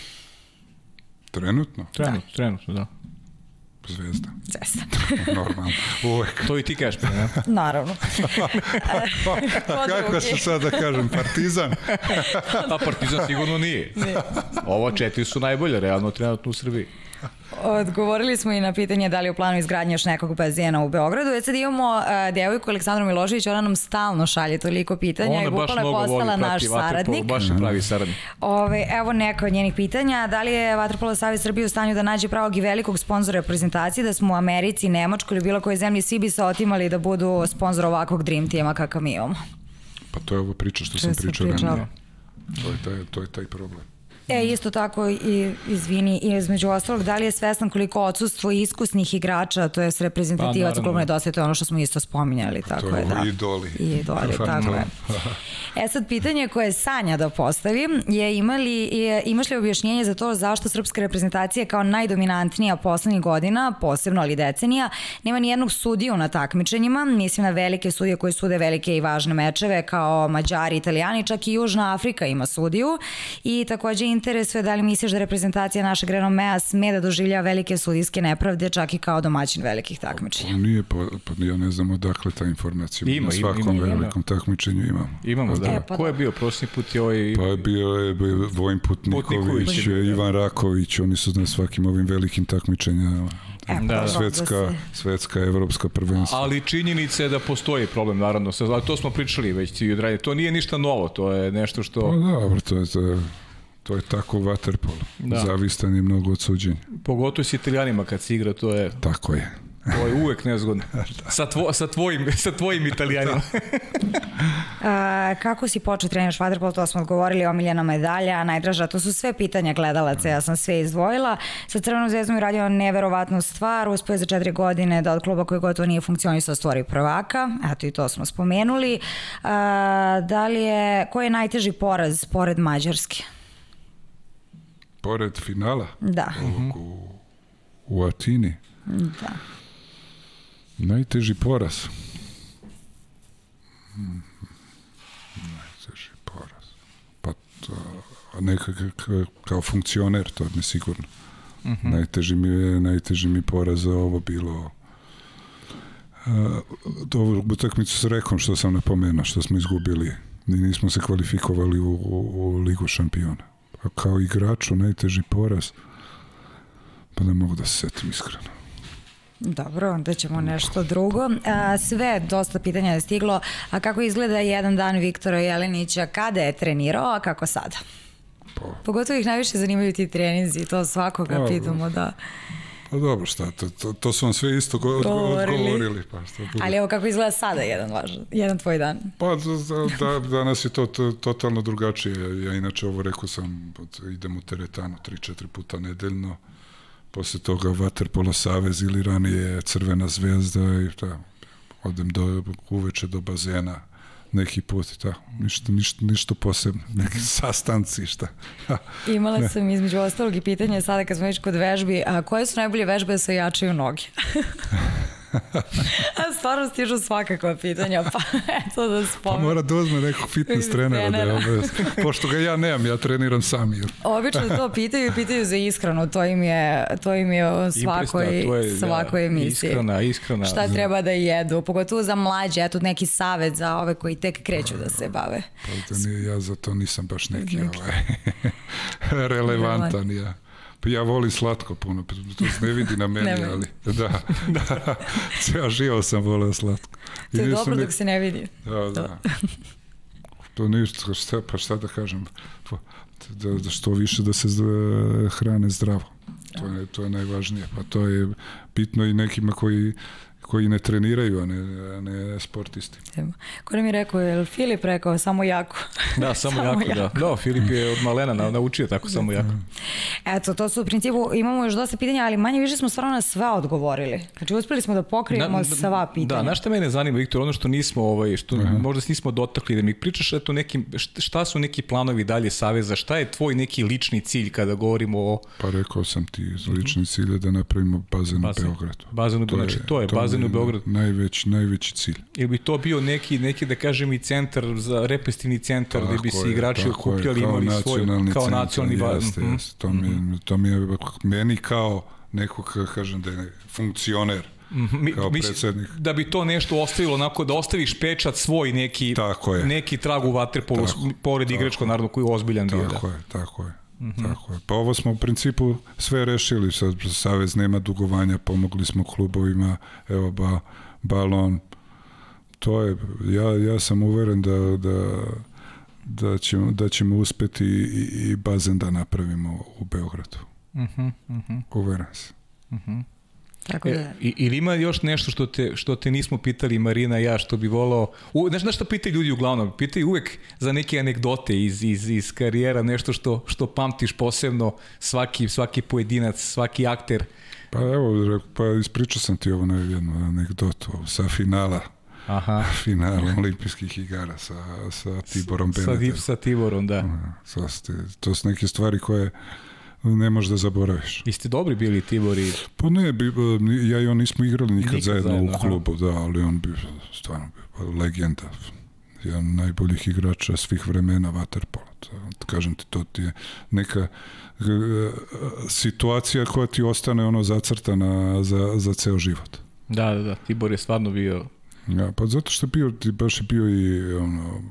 Trenutno? Trenutno, trenutno, da. Zvezda. Zvezda. Normalno. Uvek. To i ti kažeš, pa ne? Naravno. Kako se sad da kažem, Partizan? A Partizan sigurno nije. Ova četiri su najbolje, realno, trenutno u Srbiji. Odgovorili smo i na pitanje da li je u planu izgradnje još nekog bazena u Beogradu. Već sad imamo uh, devojku Aleksandru Milošević, ona nam stalno šalje toliko pitanja Ona baš mnogo voli, postala naš prati saradnik. baš je pravi saradnik. Ove, evo neka od njenih pitanja. Da li je Vatrpolo Savez Srbije u stanju da nađe pravog i velikog sponzora reprezentacije, da smo u Americi, Nemačkoj ili bilo kojoj zemlji svi bi se otimali da budu sponzor ovakvog Dream Teama kakav mi imamo? Pa to je ovo priča što To sam pričao pričali. ranije. To je taj, to je taj problem. E, isto tako, i, izvini, i između ostalog, da li je svestan koliko odsustvo iskusnih igrača, to je s reprezentativaca Pa, to je ono što smo isto spominjali, tako To je, je da. idoli. I idoli, Pa, tako no. je. E sad, pitanje koje Sanja da postavim je imali, je, imaš li objašnjenje za to zašto srpska reprezentacija kao najdominantnija poslednjih godina, posebno ali decenija, nema ni jednog sudiju na takmičenjima, mislim na velike sudije koji sude velike i važne mečeve kao Mađari, Italijani, čak i Južna Afrika ima sudiju i takođe interesuje da li misliš da reprezentacija našeg renomea sme da doživlja velike sudijske nepravde čak i kao domaćin velikih takmičenja. Pa nije, pa, pa ja ne znam odakle ta informacija. Ima, Na ima, svakom ima, ima. velikom takmičenju imamo. Imamo, da. E, pa Ko je da. bio prošli put je ovaj... Pa je bio je bio Vojin Putniković, Putniković da. Ivan Raković, oni su na svakim ovim velikim takmičenjima. E, pa Da, da. Svetska, da se- svetska, evropska prvenstva. Ali činjenica je da postoji problem, naravno. Sa- ali To smo pričali već ti od ranije. To nije ništa novo, to je nešto Pa što... dobro, to je, to je, to je tako vaterpolo. Da. Zavistan je mnogo od suđenja. Pogotovo s italijanima kad se igra, to je, Tako je. to je uvek nezgodno. Sa, tvo, sa, tvojim, sa tvojim italijanima. A, kako si počeo treniraš vaterpolo, to smo odgovorili, omiljena medalja, najdraža, to su sve pitanja gledalaca, ja sam sve izdvojila. Sa Crvenom zvezdom je radio neverovatnu stvar, uspio je za četiri godine da od kluba koji gotovo nije funkcionisao stvori prvaka, eto i to smo spomenuli. A, da li je, koji je najteži poraz pored Mađarske? Pored finala Da, ovog u, u Atini, da. najteži poraz. Hmm. Najteži poraz. Pa to, a neka ka- kao funkcioner, to mi sigurno. Najteži mi je, najteži mi poraz za ovo bilo to ovu utakmicu sa Rekom što sam napomenuo, što smo izgubili i nismo se kvalifikovali u, u, u Ligu šampiona. A kao igraču najteži poraz pa ne mogu da se setim iskreno. Dobro, onda ćemo nešto drugo. Sve, dosta pitanja je stiglo. A kako izgleda jedan dan Viktora Jelenića, kada je trenirao, a kako sada? Pogotovo ih najviše zanimaju ti treninzi, to svakoga Pa, pitamo, da. Pa dobro, šta, to, to, to su vam sve isto go, Govorili. odgovorili. Pa, šta. Ali evo kako izgleda sada jedan važan, jedan tvoj dan. Pa da, da, danas je to, to totalno drugačije. Ja inače ovo rekao sam, idem u teretanu 3-4 puta nedeljno. Posle toga Vaterpolo Savez ili ranije Crvena zvezda i da, odem do, uveče do bazena neki put i tako. Ništa, ništa, ništa posebno. Neki sastanci, šta. Imala sam između ostalog i pitanje sada kad smo već kod vežbi, a koje su najbolje vežbe da se ojačaju noge? a stvarno stižu svakakva pitanja, pa eto da Pa spomenu. mora da uzme nekog fitness trenera, da je obavez. Pošto ga ja nemam, ja treniram sam. Jel? Obično to pitaju i pitaju za ishranu, to im je, to im je u svakoj, je, da, svakoj emisiji. Iskrena, iskrena. Šta treba da jedu, pogotovo za mlađe, eto neki savet za ove koji tek kreću da se bave. Pa da nije, ja za to nisam baš neki ovaj, relevantan. Ja. Pa ja volim slatko puno, pa to se ne vidi na meni, ali da, da, ceo život sam voleo slatko. To je dobro ni- dok se ne vidi. Da, da. To ništa, šta, pa šta da kažem, da, da što više da se zd- hrane zdravo. To je, to je najvažnije. Pa to je bitno i nekima koji, koji ne treniraju, a ne, a ne sportisti. Ko nam je rekao, je li Filip rekao samo jako? Da, samo, Samo jako, jako. da. Da, Filip je od malena na- naučio tako samo jako. Eto, to su u principu, imamo još dosta pitanja, ali manje više smo stvarno na sve odgovorili. Znači, uspeli smo da pokrijemo sva pitanja. Da, znaš šta mene zanima, Viktor, ono što nismo, ovaj, što možda se nismo dotakli, da mi pričaš eto nekim, št- šta su neki planovi dalje Saveza, šta je tvoj neki lični cilj kada govorimo o Pa rekao sam ti, lični cilj je da napravimo bazen, Bazen. u Beogradu. bazenu, To je- znači to je to je bazen bazenu u Beogradu. Najveći, najveći cilj. Ili bi to bio neki, neki da kažem i centar, za repestivni centar gde bi se igrači okupljali, imali svoj, kao nacionalni bazen. Jeste, jeste. To, mi, je, to mi je meni kao neko, kažem da je funkcioner, Mi, kao predsednik. Da bi to nešto ostavilo, onako da ostaviš pečat svoj neki, tako je. neki trag u vaterpolu, pored igračko naravno koji je ozbiljan tako bio. Tako da. je, tako je. Mm -hmm. Tako je. Pa ovo smo u principu sve rešili, sad Savez nema dugovanja, pomogli smo klubovima, evo ba, balon, to je, ja, ja sam uveren da, da, da, ćemo, da ćemo uspeti i, i bazen da napravimo u Beogradu. Mm -hmm, mm -hmm. Uveren sam. Mm -hmm. Tako da... E, ili ima još nešto što te, što te nismo pitali Marina ja što bi volao, u, znaš, znaš što pitaju ljudi uglavnom? Pitaju uvek za neke anegdote iz, iz, iz karijera, nešto što, što pamtiš posebno svaki, svaki pojedinac, svaki akter. Pa evo, pa ispričao sam ti ovo na jednu anegdotu sa finala Aha. finala olimpijskih igara sa, sa Tiborom Benetem. Sa, sa Tiborom, da. To, to su neke stvari koje ne možeš da zaboraviš. I ste dobri bili Tibor i... Pa ne, bi, ja i on nismo igrali nikad, nikad zajedno, zajedno, u klubu, aha. da, ali on bi stvarno bio legenda. Jedan najboljih igrača svih vremena Waterpola. Kažem ti, to ti je neka e, situacija koja ti ostane ono zacrtana za, za ceo život. Da, da, da, Tibor je stvarno bio Ja, pa zato što je bio, ti baš je bio i ono,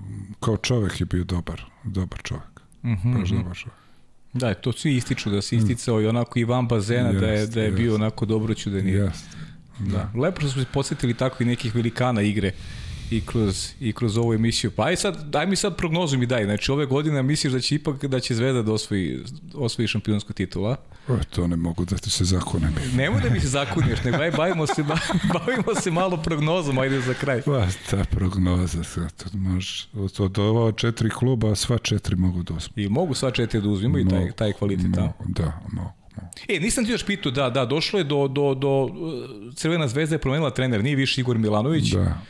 kao čovek je bio dobar, dobar čovek. Mm -hmm. Baš dobar čovek. Da, to svi ističu da se isticao i onako i van bazena yes, da je, da je yes. bio onako dobro čudenije. Yes. Da. da. Lepo što smo se podsjetili tako i nekih velikana igre i kroz, i kroz ovu emisiju. Pa aj sad, daj mi sad prognozu mi daj. Znači ove godine misliš da će ipak da će Zvezda da osvoji, osvoji šampionsku titula? O, to ne mogu da ti se zakonem. Nemoj da mi se zakuniš, nego aj bavimo se, bavimo se malo prognozom, ajde za kraj. Pa, ta prognoza, to može, od, od ova četiri kluba, sva četiri mogu da osvoji. I mogu sva četiri da uzmimo i taj, taj kvalitet tamo. Da, mogu. E, nisam ti još pitao, da, da, došlo je do, do, do Crvena zvezda je promenila trener, nije više Igor Milanović. Da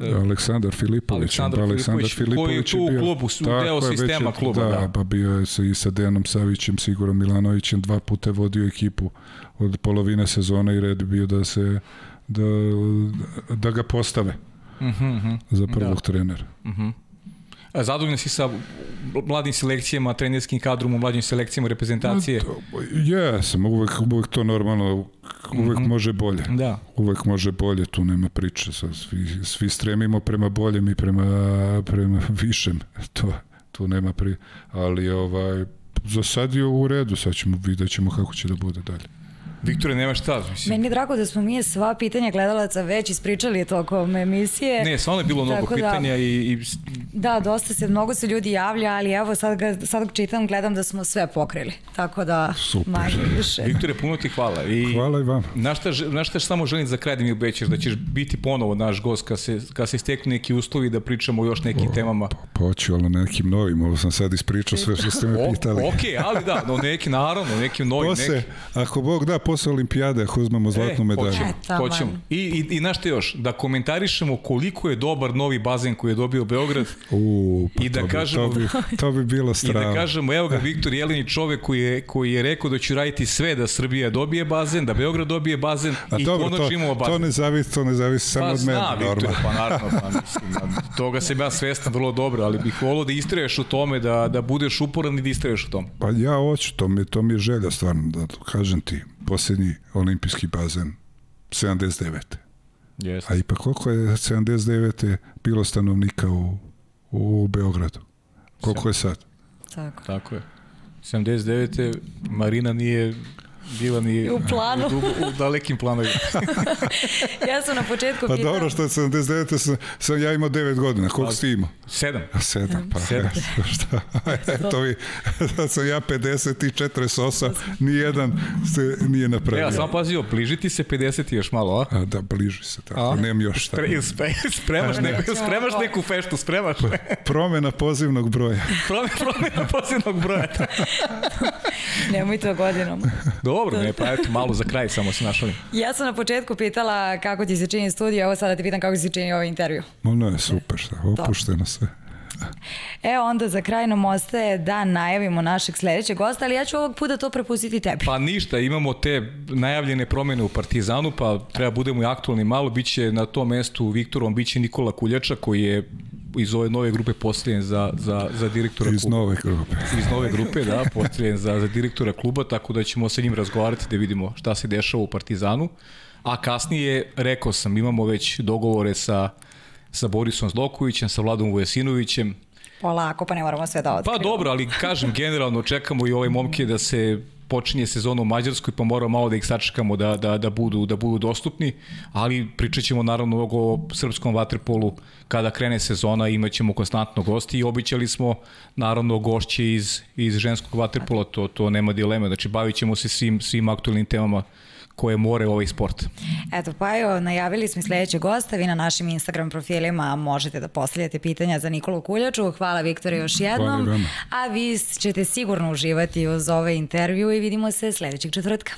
Aleksandar Filipović. Aleksandar, Aleksandar Filipović, koji je tu u klubu, u deo sistema je, kluba. Da, da, pa bio je sa, i sa Dejanom Savićem, Sigurom Milanovićem, dva puta vodio ekipu od polovine sezona i red bio da se da, da ga postave uh -huh, uh -huh. za prvog da. trenera. Uh -huh. Zadovoljan si sa mladim selekcijama, trenerskim kadrom u mlađim selekcijama reprezentacije? Jesam, uvek, uvek to normalno, uvek mm -hmm. može bolje. Da. Uvek može bolje, tu nema priče. Svi, svi stremimo prema boljem i prema, prema višem. To, tu nema pri... Ali ovaj, za sad je u redu, sad ćemo vidjet ćemo kako će da bude dalje. Viktore, nema šta. Mislim. Meni je drago da smo mi sva pitanja gledalaca već ispričali tokom emisije. Ne, stvarno je bilo mnogo da, pitanja i, i... Da, dosta se, mnogo se ljudi javlja, ali evo sad, ga, sad čitam, gledam da smo sve pokrili. Tako da, Super. manje više. Viktore, puno ti hvala. I hvala i vam. Na šta, na šta samo želim za kraj da mi obećaš, da ćeš biti ponovo naš gost kad se, kad se steknu neki uslovi da pričamo o još nekim o, temama. Pa, poću, ali na nekim novim, ovo sam sad ispričao sve što ste me pitali. ok, ali da, no neki, naravno, nekim novim. Posle, neki... ako Bog da, posle olimpijade, ako uzmemo zlatnu e, medalju. Hoćemo, e, hoćemo. I, i, I našte još, da komentarišemo koliko je dobar novi bazen koji je dobio Beograd. U, pa I da to, kažemo, bi, to, bi, to bi bilo strano. I da kažemo, evo ga Viktor Jelinić, čovek koji je, koji je rekao da će raditi sve da Srbija dobije bazen, da Beograd dobije bazen A i dobro, konačno imamo bazen. To ne zavisi, to ne zavisi samo pa, od mene. Pa zna, Viktor, pa naravno, pa mislim, toga sam ja svestan vrlo dobro, ali bih volio da istraješ u tome, da, da budeš uporan i da istraješ u tome. Pa ja hoću, to mi, to mi je želja stvarno, da kažem ti, posljednji olimpijski bazen 79. Yes. A ipak koliko je 79. bilo stanovnika u, u Beogradu? Koliko je sad? Tako. Tako je. 79. Marina nije bila ni u planu. U, dugo, u dalekim planovima. ja sam na početku Pa pitala... dobro, što je 79. Sam, sam ja imao 9 godina. Koliko si imao? Sedam. A sedam, pa sedam. Ja, šta? Eto vi, da sam ja 50 i 48, nijedan se nije napravio. Ja sam pazio, bližiti se 50 još malo, a? a da, bliži se, tako, a? nemam još šta. Spre, spre, spremaš, neku, spremaš neku feštu, spremaš. Promena pozivnog broja. Promena pozivnog broja. Nemoj to godinom. Dobro, ne, pa eto, malo za kraj samo se našali. Ja sam na početku pitala kako ti se čini studio, evo sada ti pitam kako ti se čini ovaj intervju. No, ne, super, šta, opušteno sve. E, onda za kraj nam ostaje da najavimo našeg sledećeg gosta, ali ja ću ovog puta to prepustiti tebi. Pa ništa, imamo te najavljene promene u Partizanu, pa treba budemo i aktualni malo. Biće na tom mestu Viktorom, biće Nikola Kuljača, koji je iz ove nove grupe postavljen za, za, za direktora Iz kluba. nove grupe. Iz nove grupe, da, postavljen za, za direktora kluba, tako da ćemo sa njim razgovarati da vidimo šta se dešava u Partizanu. A kasnije, rekao sam, imamo već dogovore sa, sa Borisom Zlokovićem, sa Vladom Vujesinovićem, Polako, pa ne moramo sve da otkrivamo. Pa dobro, ali kažem, generalno čekamo i ove momke da se počinje sezona u Mađarskoj, pa moramo malo da ih sačekamo da, da, da, budu, da budu dostupni, ali pričat ćemo naravno o srpskom vaterpolu. Kada krene sezona, imat ćemo konstantno gosti i običali smo naravno gošće iz, iz ženskog vaterpola, to, to nema dileme, znači bavit ćemo se svim, svim aktualnim temama koje more ovaj sport. Eto, pa evo, najavili smo i sledećeg gosta, vi na našim Instagram profilima možete da postavljate pitanja za Nikolu Kuljaču. Hvala Viktore još jednom. vama. A vi ćete sigurno uživati uz ovaj intervju i vidimo se sledećeg četvrtka.